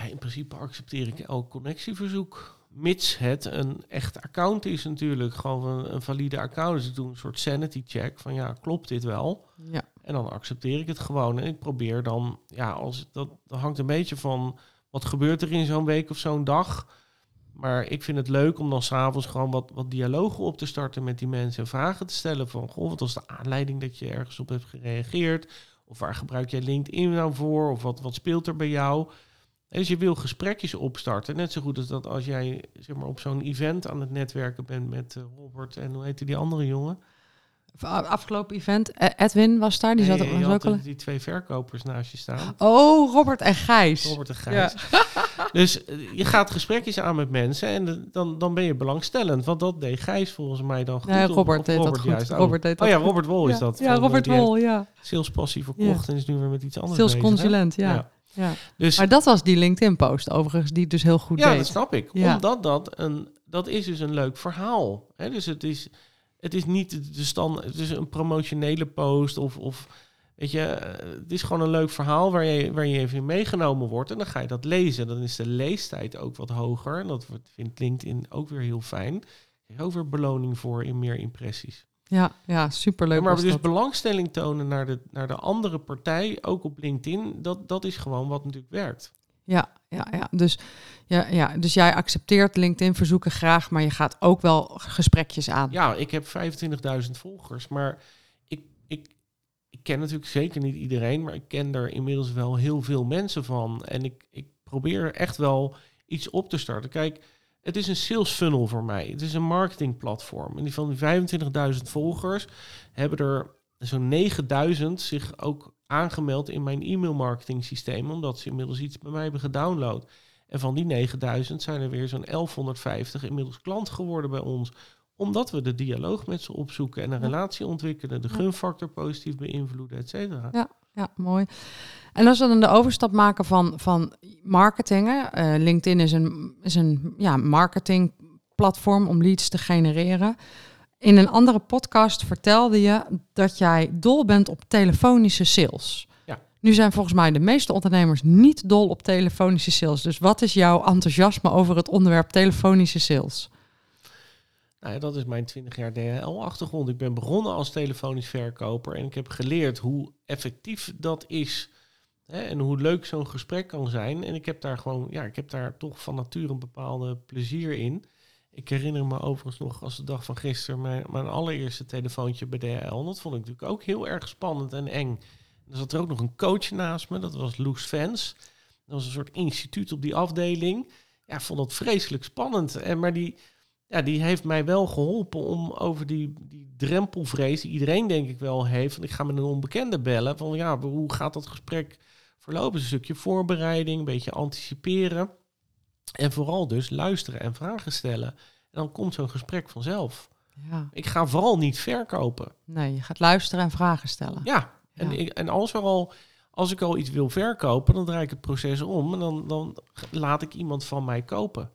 In principe accepteer ik elk connectieverzoek mits het een echt account is natuurlijk, gewoon een, een valide account. Dus ik doe een soort sanity check van ja, klopt dit wel? Ja. En dan accepteer ik het gewoon. En ik probeer dan, ja, als dat, dat hangt een beetje van wat gebeurt er in zo'n week of zo'n dag. Maar ik vind het leuk om dan s'avonds gewoon wat, wat dialogen op te starten met die mensen en vragen te stellen van, goh, wat was de aanleiding dat je ergens op hebt gereageerd? Of waar gebruik jij LinkedIn nou voor? Of wat, wat speelt er bij jou? Dus je wil gesprekjes opstarten. Net zo goed als dat als jij zeg maar, op zo'n event aan het netwerken bent met uh, Robert en hoe heette die andere jongen? Afgelopen event, e- Edwin was daar, die zat ook al. Die twee verkopers naast je staan. Oh, Robert en Gijs. Robert en Gijs. Ja. (laughs) dus eh, je gaat gesprekjes aan met mensen en dan, dan ben je belangstellend. Want dat deed Gijs volgens mij dan goed. Ja, Robert deed Robert dat juist. Oh. Robert deed dat oh ja, Robert Wol is dat. Ja, Robert Wol, ja. Salespassie verkocht en is nu weer met iets anders Sales consulent, ja. Ja. Dus, maar dat was die LinkedIn-post overigens, die dus heel goed ja, deed. dat snap ik. Omdat dat een, dat is dus een leuk verhaal. Hè? Dus het is, het is niet de stand, het is een promotionele post of, of weet je, het is gewoon een leuk verhaal waar je, waar je even in meegenomen wordt. En dan ga je dat lezen. Dan is de leestijd ook wat hoger. En dat vindt LinkedIn ook weer heel fijn. Ook weer beloning voor in meer impressies. Ja, ja superleuk. maar dus belangstelling tonen naar de, naar de andere partij, ook op LinkedIn, dat, dat is gewoon wat natuurlijk werkt. Ja, ja, ja. Dus, ja, ja. dus jij accepteert LinkedIn-verzoeken graag, maar je gaat ook wel gesprekjes aan. Ja, ik heb 25.000 volgers, maar ik, ik, ik ken natuurlijk zeker niet iedereen, maar ik ken er inmiddels wel heel veel mensen van. En ik, ik probeer echt wel iets op te starten. Kijk, het is een sales funnel voor mij. Het is een marketingplatform. En die van die 25.000 volgers hebben er zo'n 9000 zich ook aangemeld in mijn e-mail marketing systeem, omdat ze inmiddels iets bij mij hebben gedownload. En van die 9000 zijn er weer zo'n 1150 inmiddels klant geworden bij ons, omdat we de dialoog met ze opzoeken en een relatie ontwikkelen, de gunfactor positief beïnvloeden, et cetera. Ja, ja, mooi. En als we dan de overstap maken van, van marketing, uh, LinkedIn is een, is een ja, marketingplatform om leads te genereren. In een andere podcast vertelde je dat jij dol bent op telefonische sales. Ja. Nu zijn volgens mij de meeste ondernemers niet dol op telefonische sales. Dus wat is jouw enthousiasme over het onderwerp telefonische sales? Nou ja, dat is mijn 20 jaar DHL-achtergrond. Ik ben begonnen als telefonisch verkoper en ik heb geleerd hoe effectief dat is. Hè, en hoe leuk zo'n gesprek kan zijn. En ik heb daar gewoon, ja, ik heb daar toch van nature een bepaalde plezier in. Ik herinner me overigens nog als de dag van gisteren mijn, mijn allereerste telefoontje bij DHL. Dat vond ik natuurlijk ook heel erg spannend en eng. Er zat er ook nog een coach naast me, dat was Loes Fans. Dat was een soort instituut op die afdeling. Ja, vond dat vreselijk spannend. En, maar die, ja, die heeft mij wel geholpen om over die, die drempelvrees, die iedereen denk ik wel heeft, van ik ga met een onbekende bellen, van ja, hoe gaat dat gesprek verlopen? Een stukje voorbereiding, een beetje anticiperen. En vooral dus luisteren en vragen stellen. En dan komt zo'n gesprek vanzelf. Ja. Ik ga vooral niet verkopen. Nee, je gaat luisteren en vragen stellen. Ja, en, Ik, en als, er al, als ik al iets wil verkopen, dan draai ik het proces om en dan, dan laat ik iemand van mij kopen.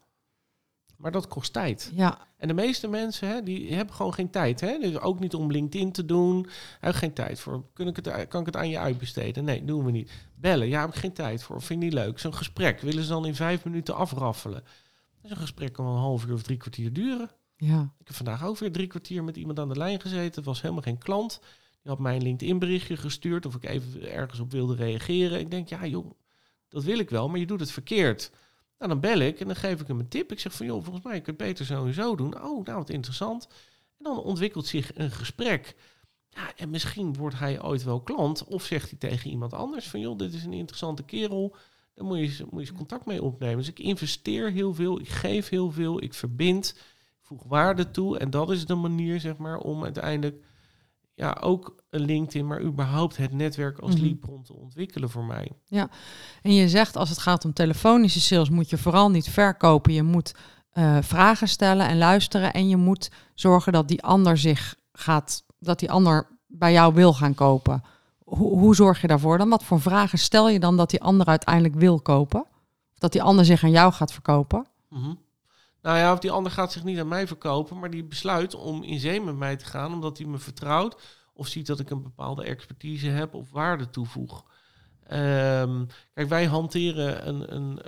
Maar dat kost tijd. Ja. En de meeste mensen hè, die hebben gewoon geen tijd. Hè? Dus ook niet om LinkedIn te doen. Heb geen tijd voor. Kun ik het, kan ik het aan je uitbesteden? Nee, doen we niet. Bellen, ja, heb ik geen tijd voor. Vind ik niet leuk. Zo'n gesprek willen ze dan in vijf minuten afraffelen. Een gesprek kan wel een half uur of drie kwartier duren. Ja. Ik heb vandaag ook weer drie kwartier met iemand aan de lijn gezeten. Het was helemaal geen klant. Die had mij een LinkedIn berichtje gestuurd of ik even ergens op wilde reageren. Ik denk, ja joh, dat wil ik wel, maar je doet het verkeerd. Nou, dan bel ik en dan geef ik hem een tip. Ik zeg van, joh, volgens mij kun je het beter zo doen. Oh, nou, wat interessant. En dan ontwikkelt zich een gesprek. Ja, en misschien wordt hij ooit wel klant. Of zegt hij tegen iemand anders van, joh, dit is een interessante kerel. dan moet je, moet je contact mee opnemen. Dus ik investeer heel veel, ik geef heel veel, ik verbind, voeg waarde toe. En dat is de manier, zeg maar, om uiteindelijk ja, ook een LinkedIn, maar überhaupt het netwerk als Mhm. leadbron te ontwikkelen voor mij. En je zegt als het gaat om telefonische sales, moet je vooral niet verkopen. Je moet eh, vragen stellen en luisteren. En je moet zorgen dat die ander zich gaat, dat die ander bij jou wil gaan kopen. Hoe, hoe zorg je daarvoor dan? Wat voor vragen stel je dan dat die ander uiteindelijk wil kopen? Of dat die ander zich aan jou gaat verkopen? Mhm. Nou ja, of die ander gaat zich niet aan mij verkopen, maar die besluit om in zee met mij te gaan, omdat hij me vertrouwt of ziet dat ik een bepaalde expertise heb of waarde toevoeg. Ehm, kijk, wij hanteren een, een,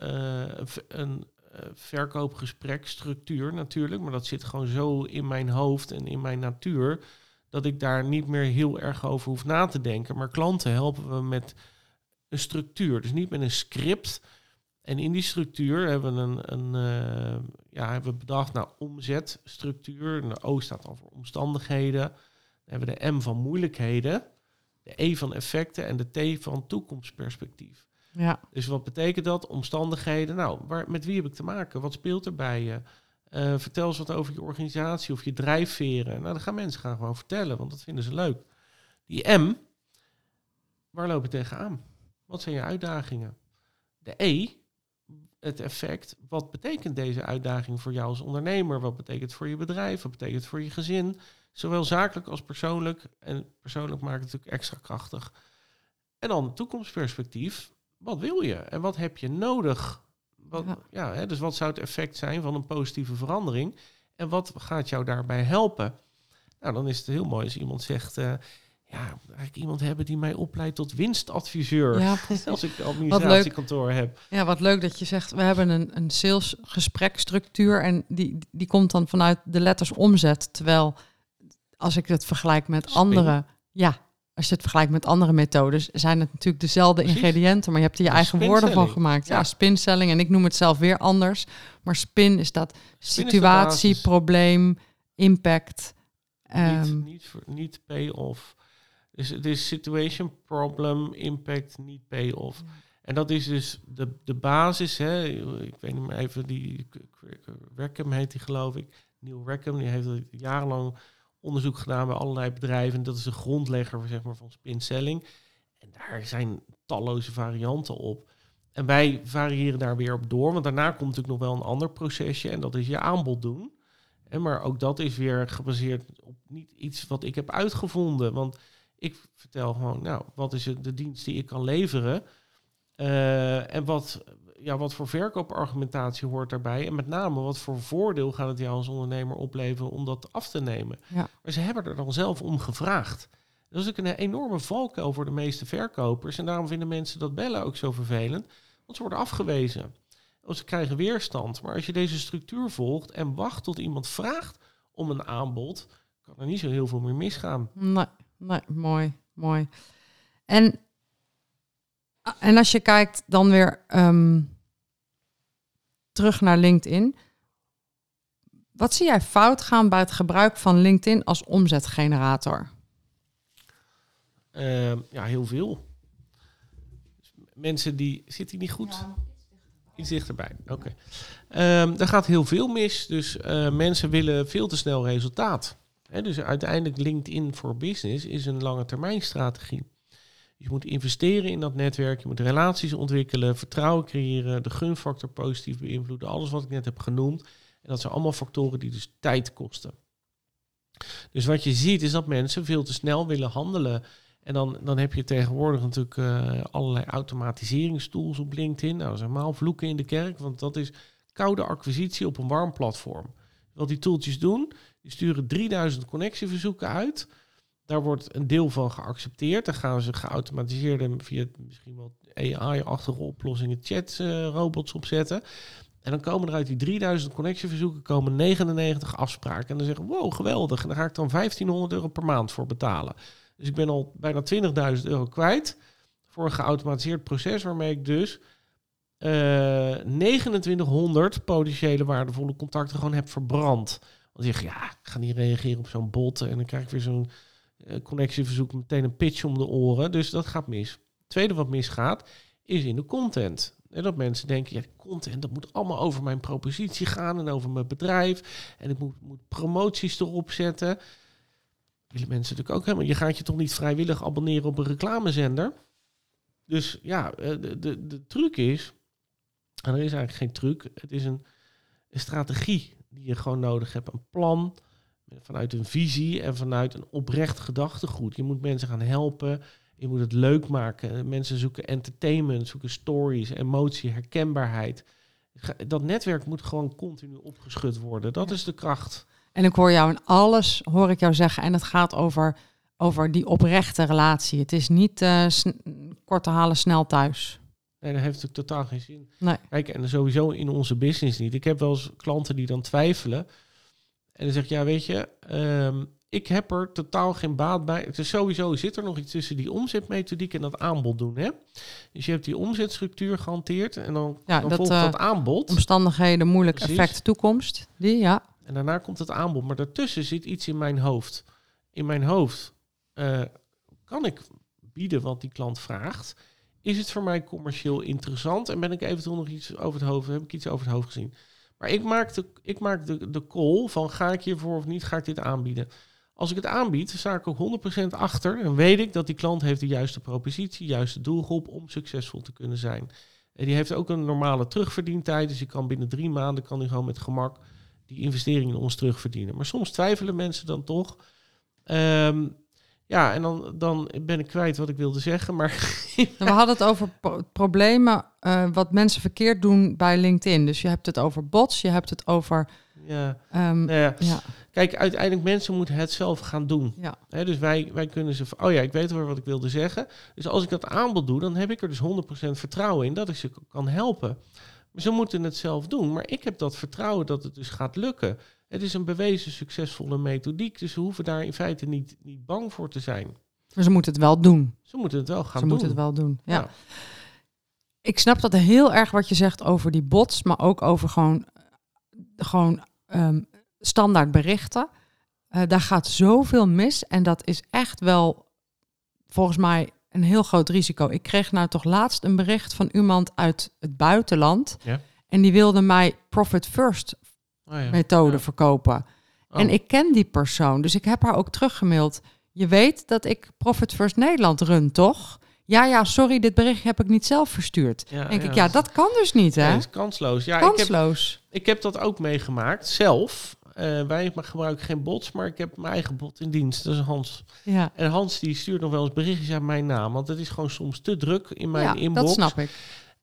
v- een eh, verkoopgesprekstructuur natuurlijk, maar dat zit gewoon zo in mijn hoofd en in mijn natuur dat ik daar niet meer heel erg over hoef na te denken. Maar klanten helpen we met een structuur, dus niet met een script. En in die structuur hebben we een, een eh, ja, hebben we bedacht, nou, omzetstructuur. En de O staat dan voor omstandigheden. Dan hebben we de M van moeilijkheden, de E van effecten en de T van toekomstperspectief. Ja, Dus wat betekent dat? Omstandigheden. Nou, waar, met wie heb ik te maken? Wat speelt er bij je? Eh, vertel eens wat over je organisatie of je drijfveren. Nou, dan gaan mensen gaan gewoon vertellen, want dat vinden ze leuk. Die M, waar loop je tegenaan? Wat zijn je uitdagingen? De E, het effect. Wat betekent deze uitdaging voor jou als ondernemer? Wat betekent het voor je bedrijf? Wat betekent het voor je gezin? Zowel zakelijk als persoonlijk. En persoonlijk maakt het natuurlijk extra krachtig. En dan toekomstperspectief. Wat wil je en wat heb je nodig? Wat, Ja. ja. hè, dus wat zou het effect zijn van een positieve verandering? En wat gaat jou daarbij helpen? Nou, dan is het heel mooi als iemand zegt... eh, ja, eigenlijk iemand hebben die mij opleidt tot winstadviseur. ja (laughs) Als ik een administratiekantoor heb. Ja, wat leuk dat je zegt, we hebben een, een salesgesprekstructuur en die, die komt dan vanuit de letters omzet. Terwijl als ik het vergelijk met Spin. andere, ja, als je het vergelijkt met andere methodes, zijn het natuurlijk dezelfde Precies. ingrediënten, maar je hebt er je eigen woorden van gemaakt. Ja, Ja. spinselling en ik noem het zelf weer anders, maar spin is dat Spin situatie, probleem, impact. Ehm, niet, niet, niet pay-off. Dus het is situation, problem, impact, niet pay-off. En dat is dus de, de basis. Hè. Ik weet niet meer even, die Rackham heet die geloof ik. Neil Rackham, die heeft jarenlang onderzoek gedaan bij allerlei bedrijven. En dat is de grondlegger zeg maar, van spin selling. En daar zijn talloze varianten op. En wij variëren daar weer op door. Want daarna komt natuurlijk nog wel een ander procesje. En dat is je aanbod doen. En maar ook dat is weer gebaseerd op niet iets wat ik heb uitgevonden. Want ik vertel gewoon, nou, wat is de dienst die ik kan leveren? Eh, en wat, ja, wat voor verkoopargumentatie hoort daarbij? En met name, wat voor voordeel gaat het jou als ondernemer opleveren om dat af te nemen? Ja. Maar ze hebben er dan zelf om gevraagd. Dat is ook een enorme valkuil voor de meeste verkopers. En daarom vinden mensen dat bellen ook zo vervelend. Want ze worden afgewezen. Of ze krijgen weerstand. Maar als je deze structuur volgt en wacht tot iemand vraagt om een aanbod, kan er niet zo heel veel meer misgaan. Nee, nee, mooi, mooi. En, en als je kijkt dan weer ehm, terug naar LinkedIn. Wat zie jij fout gaan bij het gebruik van LinkedIn als omzetgenerator? Ehm, ja, heel veel. Mensen die... Zit hij niet goed? Iets dichterbij, oké. Ehm er gaat heel veel mis. Dus eh, mensen willen veel te snel resultaat. Dus uiteindelijk LinkedIn voor Business is een lange termijn strategie. Je moet investeren in dat netwerk, je moet relaties ontwikkelen, vertrouwen creëren, de gunfactor positief beïnvloeden, alles wat ik net heb genoemd. En dat zijn allemaal factoren die dus tijd kosten. Dus wat je ziet is dat mensen veel te snel willen handelen. En dan, dan heb je tegenwoordig natuurlijk eh, allerlei automatiseringstools op LinkedIn. Nou, dat zijn helemaal vloeken in de kerk, want dat is koude acquisitie op een warm platform. Wat die tooltjes doen, die sturen 3000 connectieverzoeken uit. Daar wordt een deel van geaccepteerd. Dan gaan ze geautomatiseerde, via misschien wel AI-achtige oplossingen, chat-robots opzetten. En dan komen er uit die 3000 connectieverzoeken komen 99 afspraken. En dan zeggen wow, geweldig. En daar ga ik dan 1500 euro per maand voor betalen. Dus ik ben al bijna 20.000 euro kwijt voor een geautomatiseerd proces waarmee ik dus 2900 potentiële waardevolle contacten gewoon heb verbrand. Want je zegt, ja, ik ga niet reageren op zo'n bot en dan krijg ik weer zo'n eh, connectieverzoek meteen een pitch om de oren. Dus dat gaat mis. Het tweede wat misgaat is in de content. En dat mensen denken, ja, content, dat moet allemaal over mijn propositie gaan en over mijn bedrijf. En ik moet, moet promoties erop zetten. Willen mensen natuurlijk ook helemaal. Je gaat je toch niet vrijwillig abonneren op een reclamezender? Dus ja, eh, de, de, de truc is, en er is eigenlijk geen truc, het is een, een strategie die je gewoon nodig hebt. Een plan vanuit een visie en vanuit een oprecht gedachtegoed. Je moet mensen gaan helpen. Je moet het leuk maken. Mensen zoeken entertainment, zoeken stories, emotie, herkenbaarheid. Dat netwerk moet gewoon continu opgeschud worden. Dat is de kracht. En ik hoor jou in alles, hoor ik jou zeggen. En het gaat over, over die oprechte relatie. Het is niet uh, kort te halen, snel thuis. Nee, dat heeft natuurlijk totaal geen zin. Nee. Kijk, en sowieso in onze business niet. Ik heb wel eens klanten die dan twijfelen. En dan zeg ik, ja, weet je, ehm, ik heb er totaal geen baat bij. Het is sowieso zit er nog iets tussen die omzetmethodiek en dat aanbod doen. Hè? Dus je hebt die omzetstructuur gehanteerd en dan, ja, dan dat, volgt uh, dat aanbod. Omstandigheden, moeilijk Precies. effect, toekomst. Die, ja. En daarna komt het aanbod. Maar daartussen zit iets in mijn hoofd. In mijn hoofd uh, kan ik bieden wat die klant vraagt. Is het voor mij commercieel interessant? En ben ik eventueel nog iets over het hoofd? Heb ik iets over het hoofd gezien? Maar ik maak de, ik maak de, de call van ga ik hiervoor of niet, ga ik dit aanbieden. Als ik het aanbied, sta ik ook 100% achter. Dan weet ik dat die klant heeft de juiste propositie, de juiste doelgroep om succesvol te kunnen zijn. En die heeft ook een normale terugverdientijd. Dus je kan binnen drie maanden kan die gewoon met gemak die investeringen in ons terugverdienen. Maar soms twijfelen mensen dan toch. Um, ja, en dan, dan ben ik kwijt wat ik wilde zeggen. Maar (laughs) We hadden het over pro problemen uh, wat mensen verkeerd doen bij LinkedIn. Dus je hebt het over bots, je hebt het over. Ja. Um, nou ja. ja. Kijk, uiteindelijk mensen moeten het zelf gaan doen. Ja. He, dus wij, wij kunnen ze. Oh ja, ik weet wel wat ik wilde zeggen. Dus als ik dat aanbod doe, dan heb ik er dus 100% vertrouwen in dat ik ze kan helpen. Maar ze moeten het zelf doen. Maar ik heb dat vertrouwen dat het dus gaat lukken. Het is een bewezen succesvolle methodiek, dus ze hoeven daar in feite niet, niet bang voor te zijn. Maar ze moeten het wel doen. Ze moeten het wel gaan ze doen. moeten het wel doen, ja. Ja. Ik snap dat heel erg wat je zegt over die bots, maar ook over gewoon, gewoon um, standaard berichten. Uh, daar gaat zoveel mis en dat is echt wel volgens mij een heel groot risico. Ik kreeg nou toch laatst een bericht van iemand uit het buitenland Ja. en die wilde mij profit first Oh ja. methode Ja. verkopen. Oh. En ik ken die persoon, dus ik heb haar ook teruggemaild. Je weet dat ik Profit First Nederland run, toch? Ja, ja, sorry, dit bericht heb ik niet zelf verstuurd. Ja, denk ik, ja, dat- kan dus niet, hè? Nee, is kansloos. Ja, ik heb, Kansloos. ik heb dat ook meegemaakt, zelf. Eh, wij gebruiken geen bots, maar ik heb mijn eigen bot in dienst. Dat is Hans. Ja, En Hans die stuurt nog wel eens berichtjes aan mijn naam. Want het is gewoon soms te druk in mijn ja inbox. dat snap ik.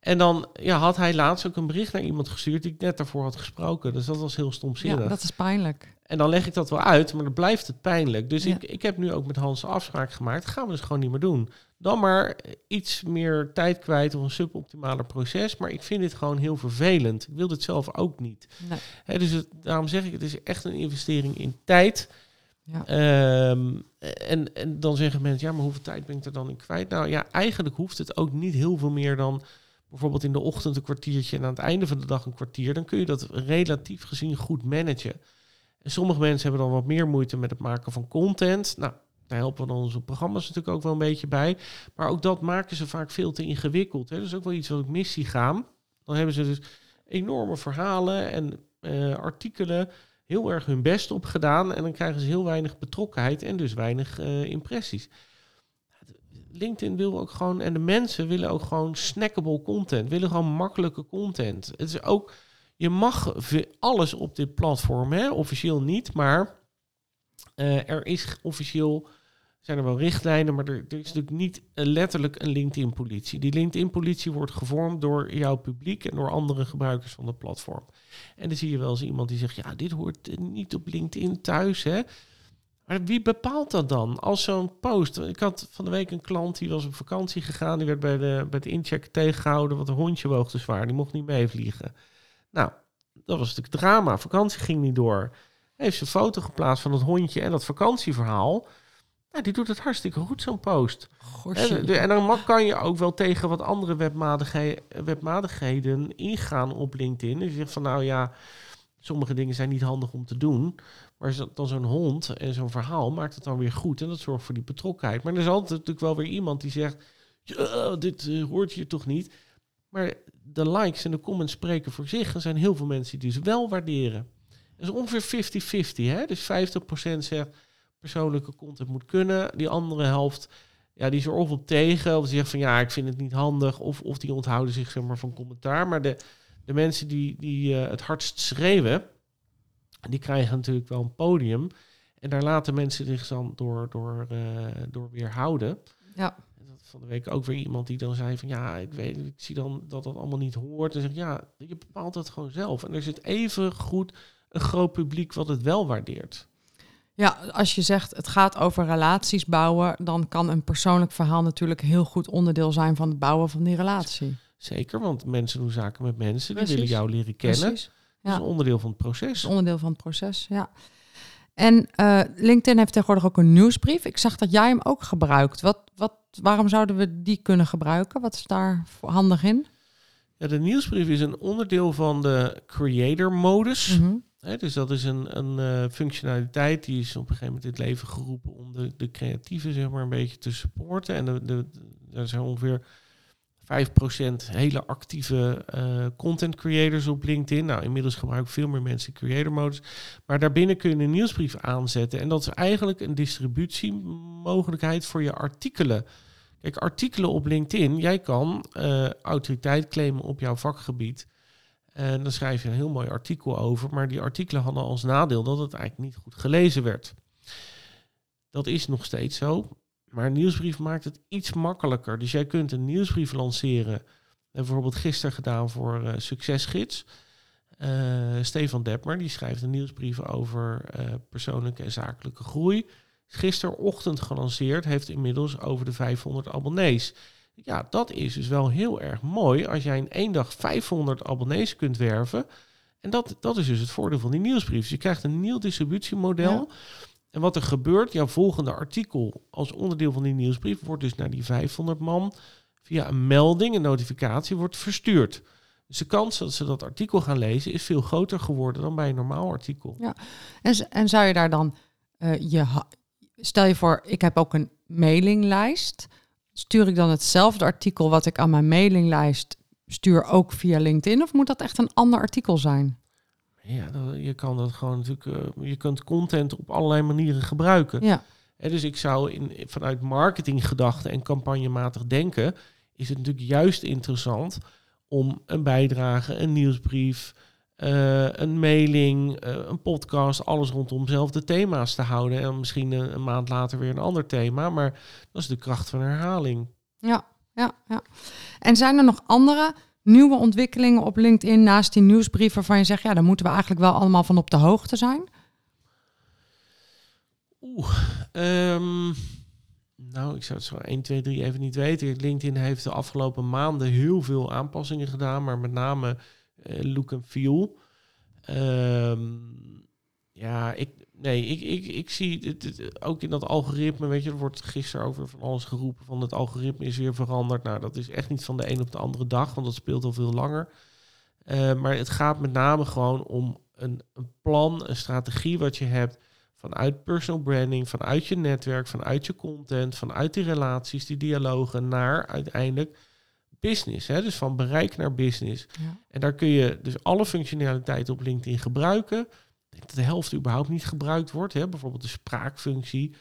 En dan ja, had hij laatst ook een bericht naar iemand gestuurd die ik net daarvoor had gesproken. Dus dat was heel Ja, stomzinnig. dat is pijnlijk. En dan leg ik dat wel uit, maar dan blijft het pijnlijk. Dus Ja. ik, ik heb nu ook met Hans een afspraak gemaakt. gaan we dus gewoon niet meer doen. Dan maar iets meer tijd kwijt of een suboptimaler proces. Maar ik vind dit gewoon heel vervelend. Ik wil dit zelf ook niet. Nee. Dus het, daarom zeg ik, het is echt een investering in tijd. Ja. Ehm, en, en dan zeggen mensen, ja, maar hoeveel tijd ben ik er dan in kwijt? Nou ja, eigenlijk hoeft het ook niet heel veel meer dan bijvoorbeeld in de ochtend een kwartiertje en aan het einde van de dag een kwartier. Dan kun je dat relatief gezien goed managen. En sommige mensen hebben dan wat meer moeite met het maken van content. Nou, daar helpen dan onze programma's natuurlijk ook wel een beetje bij. Maar ook dat maken ze vaak veel te ingewikkeld. Hè. Dat is ook wel iets wat ik mis zie. Dan hebben ze dus enorme verhalen en eh, artikelen heel erg hun best op gedaan. En dan krijgen ze heel weinig betrokkenheid en dus weinig eh, impressies. LinkedIn wil ook gewoon, en de mensen willen ook gewoon snackable content, willen gewoon makkelijke content. Het is ook, je mag alles op dit platform, hè? officieel niet, maar eh, er is officieel, zijn er wel richtlijnen, maar er, er is natuurlijk niet eh, letterlijk een LinkedIn-politie. Die LinkedIn-politie wordt gevormd door jouw publiek en door andere gebruikers van het platform. En dan zie je wel eens iemand die zegt, ja, dit hoort eh, niet op LinkedIn thuis, hè. Maar wie bepaalt dat dan? Als zo'n post. Ik had van de week een klant die was op vakantie gegaan. Die werd bij de, bij de incheck tegengehouden, want een hondje woog te zwaar. Die mocht niet meevliegen. Nou, dat was natuurlijk drama. Vakantie ging niet door. Heeft ze een foto geplaatst van het hondje en dat vakantieverhaal. Nou, die doet het hartstikke goed, zo'n post. En, en dan kan je ook wel tegen wat andere webmatighe- webmatigheden ingaan op LinkedIn. Dus je zegt van nou ja, sommige dingen zijn niet handig om te doen. Maar dan zo'n hond en zo'n verhaal maakt het dan weer goed. En dat zorgt voor die betrokkenheid. Maar er is altijd natuurlijk wel weer iemand die zegt, dit eh, hoort hier toch niet. Maar de likes en de comments spreken voor zich. Er zijn heel veel mensen die dus wel waarderen. Dat is ongeveer 50-50. Hè? Dus 50% zegt persoonlijke content moet kunnen. Die andere helft, ja, die is er of op tegen. Of zegt van ja, ik vind het niet handig. Of, of die onthouden zich zeg maar, van commentaar. Maar de, de mensen die, die uh, het hardst schreeuwen, die krijgen natuurlijk wel een podium. En daar laten mensen zich dan door, door, uh, door weerhouden. Ja. En dat van de week ook weer iemand die dan zei van ja, ik weet, ik zie dan dat dat allemaal niet hoort. En zeg ja, je bepaalt het gewoon zelf. En er zit even goed een groot publiek wat het wel waardeert. Ja, als je zegt het gaat over relaties bouwen, dan kan een persoonlijk verhaal natuurlijk heel goed onderdeel zijn van het bouwen van die relatie. Zeker, want mensen doen zaken met mensen, die willen jou leren kennen. Precies. Dat is een onderdeel van het proces. Is onderdeel van het proces, ja. En uh, LinkedIn heeft tegenwoordig ook een nieuwsbrief. Ik zag dat jij hem ook gebruikt. Wat, wat, waarom zouden we die kunnen gebruiken? Wat is daar handig in? Ja, de nieuwsbrief is een onderdeel van de creator-modus. Mhm. dus dat is een, een uh, functionaliteit die is op een gegeven moment in het leven geroepen om de, de creatieven zeg maar, een beetje te supporten. En de, de, er zijn ongeveer 5% hele actieve uh, content creators op LinkedIn. Nou, inmiddels gebruiken veel meer mensen creator modus. Maar daarbinnen kun je een nieuwsbrief aanzetten. En dat is eigenlijk een distributiemogelijkheid voor je artikelen. Kijk, artikelen op LinkedIn, jij kan uh, autoriteit claimen op jouw vakgebied. En dan schrijf je een heel mooi artikel over. Maar die artikelen hadden als nadeel dat het eigenlijk niet goed gelezen werd. Dat is nog steeds zo. Maar een nieuwsbrief maakt het iets makkelijker. Dus jij kunt een nieuwsbrief lanceren. Bijvoorbeeld gisteren gedaan voor uh, Succesgids. Uh, Stefan Depmer, die schrijft een nieuwsbrief over uh, persoonlijke en zakelijke groei. Gisterochtend gelanceerd, heeft inmiddels over de 500 abonnees. Ja, dat is dus wel heel erg mooi als jij in één dag 500 abonnees kunt werven. En dat, dat is dus het voordeel van die nieuwsbrief. Dus je krijgt een nieuw distributiemodel. Ja. En wat er gebeurt, jouw volgende artikel als onderdeel van die nieuwsbrief wordt dus naar die 500 man via een melding, een notificatie, wordt verstuurd. Dus de kans dat ze dat artikel gaan lezen is veel groter geworden dan bij een normaal artikel. Ja, en, en zou je daar dan uh, je. Stel je voor, ik heb ook een mailinglijst. Stuur ik dan hetzelfde artikel wat ik aan mijn mailinglijst stuur ook via LinkedIn? Of moet dat echt een ander artikel zijn? Ja, je kan dat gewoon natuurlijk. Uh, je kunt content op allerlei manieren gebruiken. Ja. En dus ik zou in, vanuit marketinggedachten en campagnematig denken, is het natuurlijk juist interessant om een bijdrage, een nieuwsbrief, uh, een mailing, uh, een podcast, alles rondom dezelfde thema's te houden. En misschien een, een, maand later weer een ander thema. Maar dat is de kracht van herhaling. Ja, ja, ja. En zijn er nog andere nieuwe ontwikkelingen op LinkedIn naast die nieuwsbrief waarvan je zegt, ja, daar moeten we eigenlijk wel allemaal van op de hoogte zijn? Oeh, um, nou, ik zou het zo 1, 2, 3 even niet weten. LinkedIn heeft de afgelopen maanden heel veel aanpassingen gedaan, maar met name uh, look and feel. Um, ja, ik, nee, ik, ik, ik zie het, het, ook in dat algoritme, weet je, er wordt gisteren over van alles geroepen van het algoritme is weer veranderd. Nou, dat is echt niet van de een op de andere dag, want dat speelt al veel langer. Uh, maar het gaat met name gewoon om een, een plan, een strategie wat je hebt vanuit personal branding, vanuit je netwerk, vanuit je content, vanuit die relaties, die dialogen naar uiteindelijk business. Hè? Dus van bereik naar business. Ja. En daar kun je dus alle functionaliteiten op LinkedIn gebruiken. Denk dat de helft überhaupt niet gebruikt wordt. Hè? Bijvoorbeeld de spraakfunctie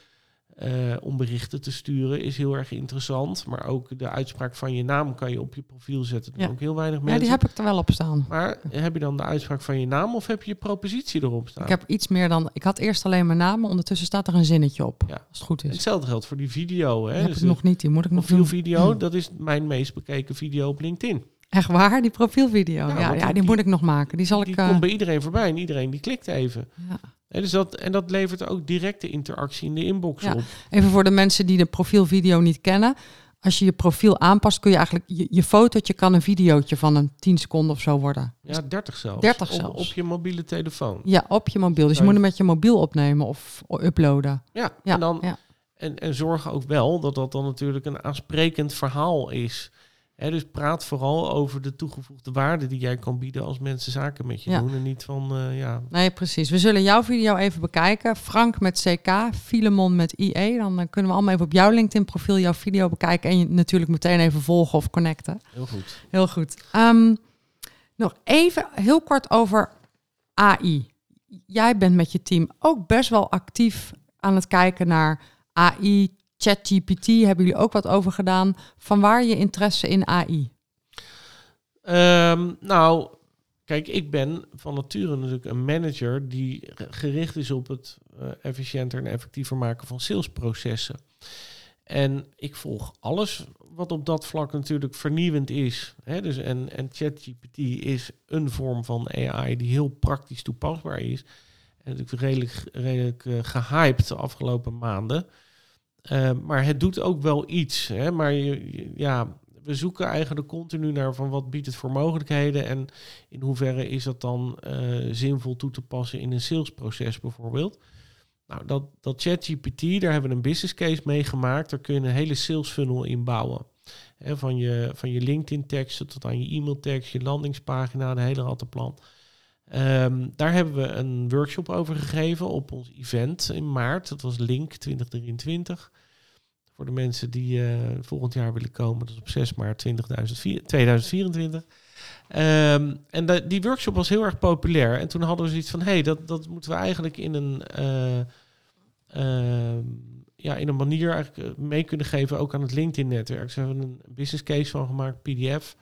uh, om berichten te sturen is heel erg interessant. Maar ook de uitspraak van je naam kan je op je profiel zetten. Dat Ja. ook heel weinig Ja, mensen. die heb ik er wel op staan. Maar heb je dan de uitspraak van je naam of heb je je propositie erop staan? Ik heb iets meer dan. Ik had eerst alleen mijn naam, maar ondertussen staat er een zinnetje op. Ja. Als het goed is. Hetzelfde geldt voor die video. Hè? Die heb Dus ik nog niet. Die moet ik nog doen. profielvideo, Hmm. dat is mijn meest bekeken video op LinkedIn. Echt waar? Die profielvideo. Ja, Ja, ja, die- die moet ik nog maken. Die zal die ik. eh, komt bij iedereen voorbij en iedereen die klikt even. ja. Hè, dus dat, en dat levert ook directe interactie in de inbox Ja. op. Even voor de mensen die de profielvideo niet kennen. Als je je profiel aanpast, kun je eigenlijk je, je fotootje kan een videootje van een 10 seconden of zo worden. Ja, 30 zelfs. 30 Op- zelfs. Op, je mobiele telefoon. Ja, op je mobiel. Dus je moet hem met je mobiel opnemen of uploaden. Ja, Ja, en, dan, ja. en, en zorg ook wel dat dat dan natuurlijk een aansprekend verhaal is. Hè, dus praat vooral over de toegevoegde waarde die jij kan bieden als mensen zaken met je Ja. doen. En niet van, eh, ja, Nee, precies. We zullen jouw video even bekijken. Frank met CK, Filemon met IE. Dan eh, kunnen we allemaal even op jouw LinkedIn-profiel jouw video bekijken. En je natuurlijk meteen even volgen of connecten. heel goed. Heel goed. Ehm, nog even heel kort over AI. Jij bent met je team ook best wel actief aan het kijken naar AI, ChatGPT. Hebben jullie ook wat over gedaan? Van waar je interesse in AI? Ehm, nou, kijk, ik ben van nature natuurlijk een manager die gericht is op het eh, efficiënter en effectiever maken van salesprocessen. En ik volg alles wat op dat vlak natuurlijk vernieuwend is. Hè? Dus en, en ChatGPT is een vorm van AI die heel praktisch toepasbaar is. En natuurlijk redelijk, redelijk eh, gehyped de afgelopen maanden. Eh, maar het doet ook wel iets. Hè? Maar je, ja, we zoeken eigenlijk continu naar van wat biedt het voor mogelijkheden en in hoeverre is dat dan eh, zinvol toe te passen in een salesproces bijvoorbeeld. Nou, dat, dat ChatGPT, daar hebben we een business case mee gemaakt. Daar kun je een hele sales funnel in bouwen. Van, je, van je LinkedIn teksten tot aan je e-mail tekst, je landingspagina, de hele rattenplan. Ehm, daar hebben we een workshop over gegeven op ons event in maart. Dat was Link 2023. Voor de mensen die eh, volgend jaar willen komen. Dat is op 6 maart 2004 2024. Ehm, en die workshop was heel erg populair. En toen hadden we zoiets van... hé, hey, dat, dat moeten we eigenlijk in een... eh, ehm, ja, in een manier eigenlijk eh, mee kunnen geven... ook aan het LinkedIn-netwerk. Ze hebben een business case van gemaakt, pdf...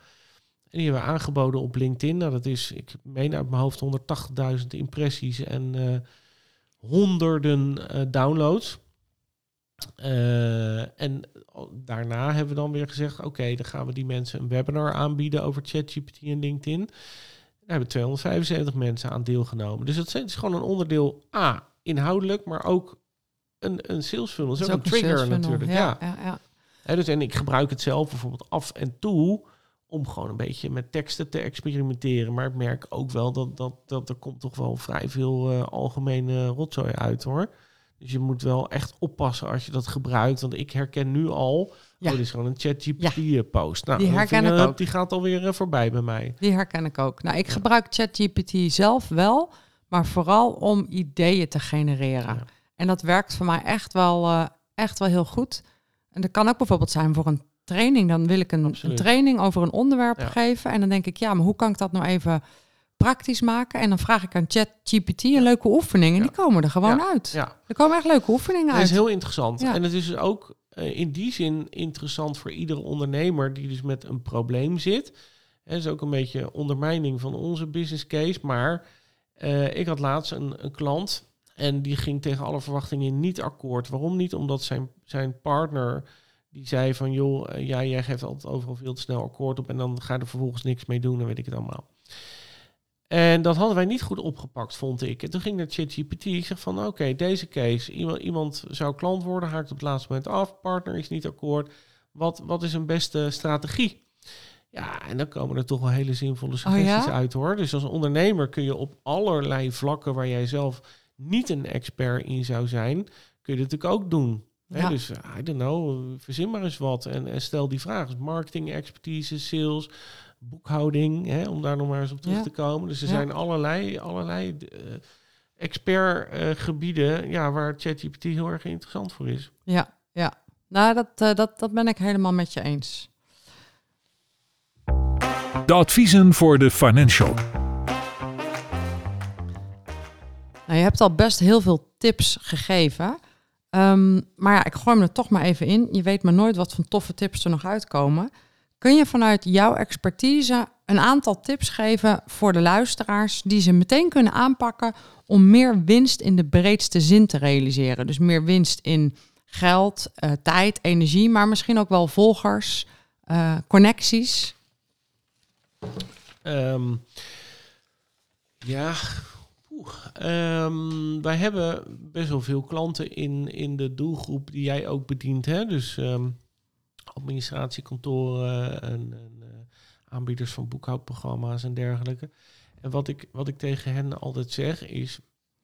En die hebben we aangeboden op LinkedIn. Nou, dat is, ik meen uit mijn hoofd, 180.000 impressies en eh, honderden eh, downloads. Eh, en daarna hebben we dan weer gezegd: oké, dan gaan we die mensen een webinar aanbieden over ChatGPT en LinkedIn. Daar hebben 275 mensen aan deelgenomen. Dus dat is gewoon een onderdeel A, inhoudelijk, maar ook een, een sales funnel. Dat is ook een trigger natuurlijk. Ja, ja. ja, dus, en ik gebruik het zelf bijvoorbeeld af en toe om gewoon een beetje met teksten te experimenteren. Maar ik merk ook wel dat, dat, dat er komt toch wel vrij veel eh, algemene rotzooi uit hoor. Dus je moet wel echt oppassen als je dat gebruikt. Want ik herken nu al, Ja. oh, dit is gewoon een ChatGPT-post. Nou, Die herken ik ook. Die gaat alweer uh, voorbij bij mij. Die herken ik ook. Nou, ik gebruik ChatGPT zelf wel, maar vooral om ideeën te genereren. Ja. En dat werkt voor mij echt wel, eh, echt wel heel goed. En dat kan ook bijvoorbeeld zijn voor een training. Dan wil ik een, een training over een onderwerp Ja. geven. En dan denk ik, ja, maar hoe kan ik dat nou even praktisch maken? En dan vraag ik aan ChatGPT een leuke oefening. En die komen er gewoon uit. Ja, Er komen echt leuke oefeningen dat uit. is heel interessant. En het is ook eh, in die zin interessant voor iedere ondernemer die dus met een probleem zit. Het is ook een beetje ondermijning van onze business case. Maar eh, ik had laatst een, een klant en die ging tegen alle verwachtingen niet akkoord. Waarom niet? Omdat zijn, zijn partner die zei van joh, eh, ja, jij geeft altijd overal veel te snel akkoord op en dan ga je er vervolgens niks mee doen, dan weet ik het allemaal. En dat hadden wij niet goed opgepakt, vond ik. En toen ging naar ChatGPT. Ik zeg van, oké, deze case. Iemand, iemand zou klant worden, haakt op het laatste moment af. Partner is niet akkoord. Wat, wat is een beste strategie? Ja, en dan komen er toch wel hele zinvolle suggesties ja? uit, hoor. Dus als ondernemer kun je op allerlei vlakken... waar jij zelf niet een expert in zou zijn... kun je dat natuurlijk ook doen. Hè. Dus, I don't know, verzin maar eens wat. En, en stel die vraag. Dus marketing, expertise, sales boekhouding, hè, om daar nog maar eens op terug Ja. te komen. Dus er Ja. zijn allerlei, allerlei eh, expertgebieden ja, waar ChatGPT heel erg interessant voor is. Ja, ja. Nou, dat, eh, dat, dat ben ik helemaal met je eens. De adviezen voor de financial. Nou, je hebt al best heel veel tips gegeven. Ehm, maar ja, ik gooi me er toch maar even in. Je weet maar nooit wat voor toffe tips er nog uitkomen. Kun je vanuit jouw expertise een aantal tips geven voor de luisteraars die ze meteen kunnen aanpakken om meer winst in de breedste zin te realiseren? Dus meer winst in geld, eh, tijd, energie, maar misschien ook wel volgers, eh, connecties. Ehm, ja, ehm, wij hebben best wel veel klanten in, in de doelgroep die jij ook bedient. Hè? Dus ehm, administratiekantoren en, en eh, aanbieders van boekhoudprogramma's en dergelijke. En wat ik, wat ik tegen hen altijd zeg is,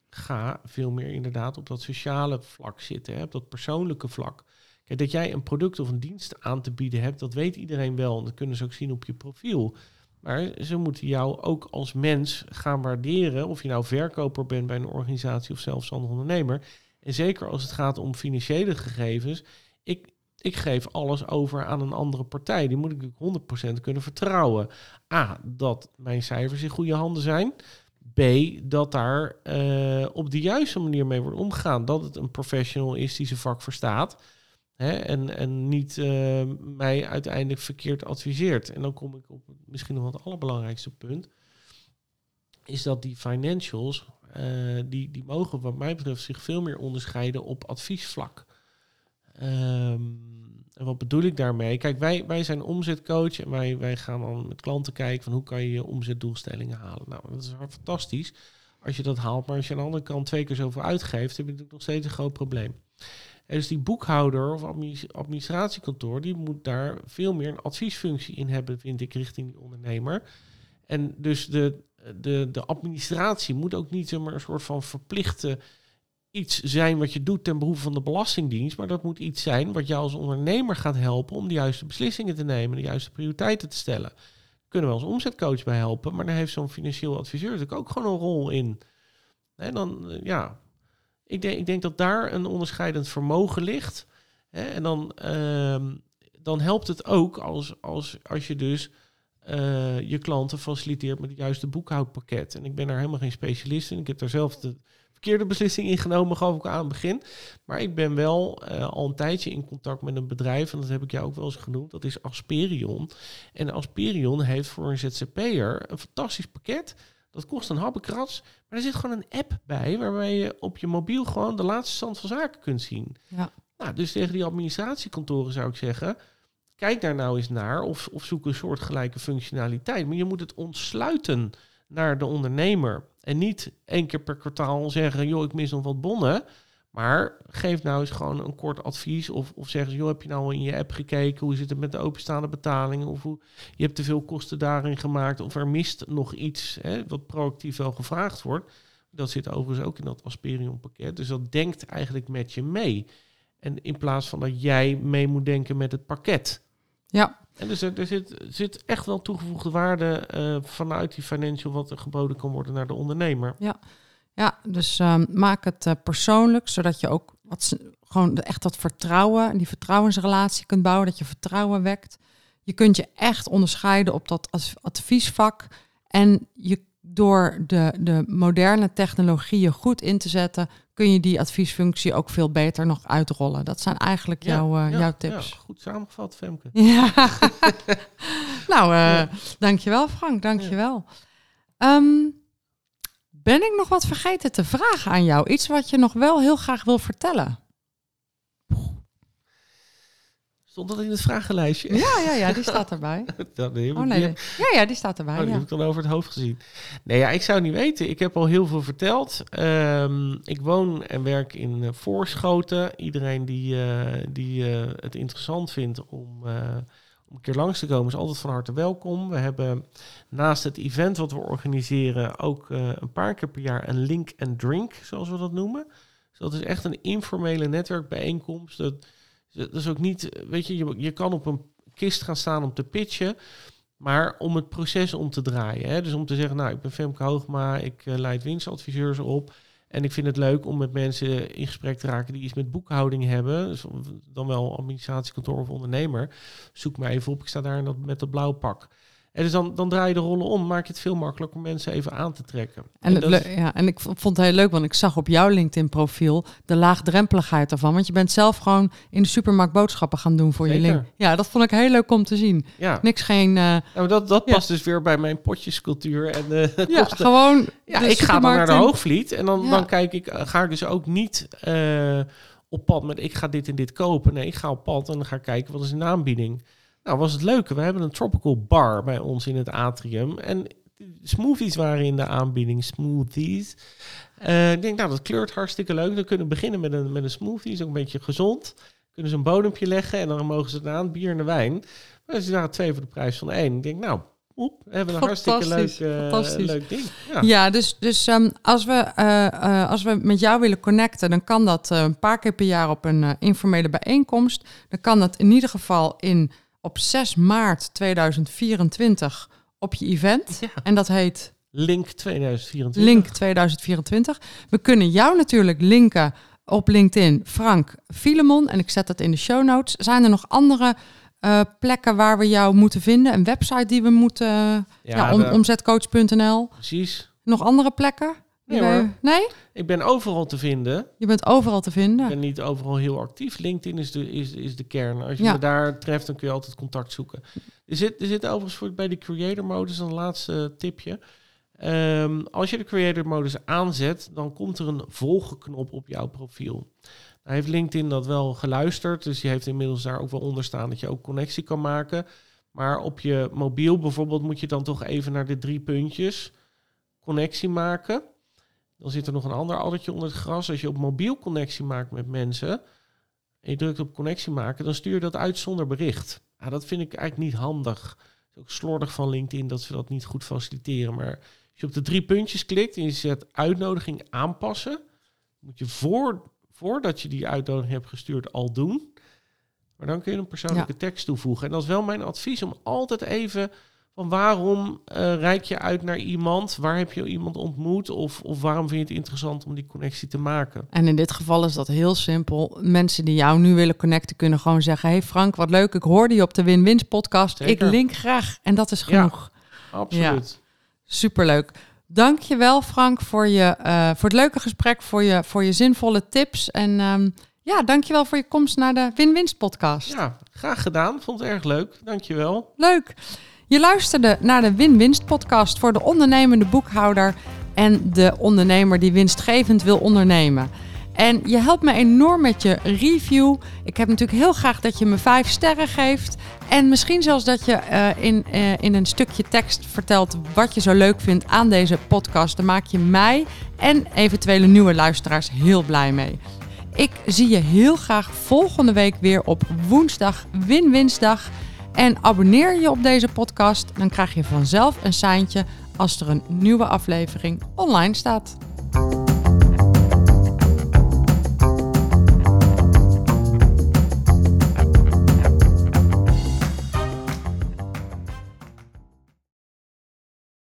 ga veel meer inderdaad op dat sociale vlak zitten, hè? op dat persoonlijke vlak. Kijk, dat jij een product of een dienst aan te bieden hebt, dat weet iedereen wel. En dat kunnen ze ook zien op je profiel. Maar ze moeten jou ook als mens gaan waarderen. Of je nou verkoper bent bij een organisatie of zelfstandig ondernemer. En zeker als het gaat om financiële gegevens. Ik, ik geef alles over aan een andere partij. Die moet ik 100% kunnen vertrouwen. A, dat mijn cijfers in goede handen zijn. B, dat daar uh, op de juiste manier mee wordt omgegaan. Dat het een professional is die zijn vak verstaat. Hè, en, en niet uh, mij uiteindelijk verkeerd adviseert. En dan kom ik op misschien nog wel het allerbelangrijkste punt. Is dat die financials, uh, die, die mogen wat mij betreft zich veel meer onderscheiden op adviesvlak. Um, en wat bedoel ik daarmee? Kijk, wij, wij zijn omzetcoach en wij, wij gaan dan met klanten kijken van hoe kan je je omzetdoelstellingen halen. Nou, dat is fantastisch als je dat haalt. Maar als je aan de andere kant twee keer zoveel uitgeeft, heb je natuurlijk nog steeds een groot probleem. Dus die boekhouder of administratiekantoor, die moet daar veel meer een adviesfunctie in hebben, vind ik, richting die ondernemer. En dus de, de, de administratie moet ook niet zomaar een soort van verplichte iets zijn wat je doet ten behoeve van de Belastingdienst, maar dat moet iets zijn wat jou als ondernemer gaat helpen om de juiste beslissingen te nemen, de juiste prioriteiten te stellen. Kunnen we als omzetcoach bij helpen, maar daar heeft zo'n financieel adviseur natuurlijk ook gewoon een rol in. En dan, eh, ja, ik denk, ik denk dat daar een onderscheidend vermogen ligt. En dan, uh, dan helpt het ook als, als, als je dus uh, je klanten faciliteert met het juiste boekhoudpakket. En ik ben daar helemaal geen specialist in. Ik heb daar zelf de verkeerde beslissing ingenomen, gaf ik aan het begin. Maar ik ben wel uh, al een tijdje in contact met een bedrijf, en dat heb ik jou ook wel eens genoemd, dat is Asperion. En Asperion heeft voor een ZZP'er een fantastisch pakket. Dat kost een habbekrats, maar er zit gewoon een app bij waarbij je op je mobiel gewoon de laatste stand van zaken kunt zien. Ja. Nou, dus tegen die administratiekantoren zou ik zeggen, kijk daar nou eens naar of, of zoek een soortgelijke functionaliteit. Maar je moet het ontsluiten naar de ondernemer. En niet één keer per kwartaal zeggen, joh, ik mis nog wat bonnen. Maar geef nou eens gewoon een kort advies. Of, of zeg eens, joh, heb je nou in je app gekeken? Hoe zit het met de openstaande betalingen? Of hoe, je hebt te veel kosten daarin gemaakt. Of er mist nog iets hè, wat proactief wel gevraagd wordt. Dat zit overigens ook in dat Asperion pakket. Dus dat denkt eigenlijk met je mee. En in plaats van dat jij mee moet denken met het pakket. Ja. En dus er, er zit, zit echt wel toegevoegde waarde uh, vanuit die financial wat er geboden kan worden naar de ondernemer. Ja, ja dus um, maak het uh, persoonlijk, zodat je ook wat, gewoon echt dat vertrouwen en die vertrouwensrelatie kunt bouwen, dat je vertrouwen wekt. Je kunt je echt onderscheiden op dat adviesvak en je door de, de moderne technologieën goed in te zetten, kun je die adviesfunctie ook veel beter nog uitrollen. Dat zijn eigenlijk jouw, uh, jouw tips. Ja, goed samengevat, Femke. (laughs) Ja. (laughs) nou, uh, dankjewel Frank, dankjewel. Um, ben ik nog wat vergeten te vragen aan jou? Iets wat je nog wel heel graag wil vertellen? Stond dat in het vragenlijstje? Ja, ja, ja, die staat erbij. (laughs) dat, nee, oh, nee, ja, ja, die staat erbij. Oh, die ja. heb ik dan over het hoofd gezien. Nee, ja, ik zou niet weten. Ik heb al heel veel verteld. Um, ik woon en werk in uh, Voorschoten. Iedereen die, uh, die uh, het interessant vindt om, om een keer langs te komen, is altijd van harte welkom. We hebben naast het event wat we organiseren ook een paar keer per jaar een link and drink, zoals we dat noemen. Dus dat is echt een informele netwerkbijeenkomst. Dat, dat is ook niet, weet je, je, kan op een kist gaan staan om te pitchen, maar om het proces om te draaien. Hè? Dus om te zeggen, nou, ik ben Femke Hoogma, ik uh, leid winstadviseurs op. En ik vind het leuk om met mensen in gesprek te raken die iets met boekhouding hebben. Dus dan wel administratiekantoor of ondernemer. Zoek me even op, ik sta daar met dat blauw pak. En dus dan, dan draai je de rollen om, maak je het veel makkelijker om mensen even aan te trekken. En, ja, en ik vond het heel leuk, want ik zag op jouw LinkedIn-profiel de laagdrempeligheid ervan. Want je bent zelf gewoon in de supermarkt boodschappen gaan doen voor Zeker. je link. Ja, dat vond ik heel leuk om te zien. Ja. Niks geen... Uh, nou, dat dat past dus weer bij mijn potjescultuur. En, uh, ja, (laughs) kosten. gewoon Ja, ik ga dan naar de Hoogvliet en dan, dan kijk ik, ga ik dus ook niet... Uh, op pad met ik ga dit en dit kopen. Nee, ik ga op pad en dan ga ik kijken wat is de aanbieding. Nou, was het leuke. We hebben een tropical bar bij ons in het atrium. En smoothies waren in de aanbieding. Smoothies. Uh, ik denk, nou, dat kleurt hartstikke leuk. Dan kunnen we beginnen met een, met een smoothie. Is ook een beetje gezond. Kunnen ze een bodempje leggen en dan mogen ze het aan bier en de wijn. Maar ze waren twee voor de prijs van één. Ik denk, nou, oep, we hebben een hartstikke leuk, eh, leuk ding. Ja. Ja, dus, dus ehm, als, we, eh, eh, als we met jou willen connecten, dan kan dat eh, een paar keer per jaar op een eh, informele bijeenkomst. Dan kan dat in ieder geval in, op 6 maart 2024 op je event. Ja. En dat heet Link 2024. Link 2024. We kunnen jou natuurlijk linken op LinkedIn, Frank Filemon. En ik zet dat in de show notes. Zijn er nog andere eh, plekken waar we jou moeten vinden? Een website die we moeten... Ja, Ja, om, de- omzetcoach.nl. Precies. Nog andere plekken? Nee, hoor. nee? Ik ben overal te vinden. Je bent overal te Ik vinden. ben niet overal heel actief. LinkedIn is de, is, is de kern. Als je Ja. me daar treft, dan kun je altijd contact zoeken. Er zit, er zit overigens voor, bij de creator modus een laatste tipje. Ehm, als je de creator modus aanzet, dan komt er een volgenknop op jouw profiel. Nou heeft LinkedIn dat wel geluisterd, dus die heeft inmiddels daar ook wel onder staan dat je ook connectie kan maken. Maar op je mobiel bijvoorbeeld moet je dan toch even naar de drie puntjes connectie maken. Dan zit er nog een ander addertje onder het gras. Als je op mobiel connectie maakt met mensen en je drukt op connectie maken, dan stuur je dat uit zonder bericht. Ja, dat vind ik eigenlijk niet handig. Het is ook slordig van LinkedIn dat ze dat niet goed faciliteren. Maar als je op de drie puntjes klikt en je zet uitnodiging aanpassen, moet je voor, voordat je die uitnodiging hebt gestuurd al doen. Maar dan kun je een persoonlijke tekst toevoegen. En dat is wel mijn advies om altijd even van waarom eh reik je uit naar iemand? Waar heb je iemand ontmoet? Of, of waarom vind je het interessant om die connectie te maken? En in dit geval is dat heel simpel. Mensen die jou nu willen connecten kunnen gewoon zeggen... hey Frank, wat leuk, ik hoorde je op de Win-Wins podcast. Zeker. Ik link graag. En dat is Ja. genoeg. Absoluut. Superleuk. Dank je wel Frank voor, je, eh, voor het leuke gesprek, voor je, voor je zinvolle tips. En ehm, ja, dank je wel voor je komst naar de Win-Wins podcast. Ja, graag gedaan. Vond het erg leuk. Dankjewel. Leuk. Je luisterde naar de Win-Winst podcast voor de ondernemende boekhouder en de ondernemer die winstgevend wil ondernemen. En je helpt me enorm met je review. Ik heb natuurlijk heel graag dat je me vijf sterren geeft. En misschien zelfs dat je eh, in, eh, in een stukje tekst vertelt wat je zo leuk vindt aan deze podcast. Dan maak je mij en eventuele nieuwe luisteraars heel blij mee. Ik zie je heel graag volgende week weer op woensdag, Win-Winsdag. En abonneer je op deze podcast, dan krijg je vanzelf een seintje als er een nieuwe aflevering online staat.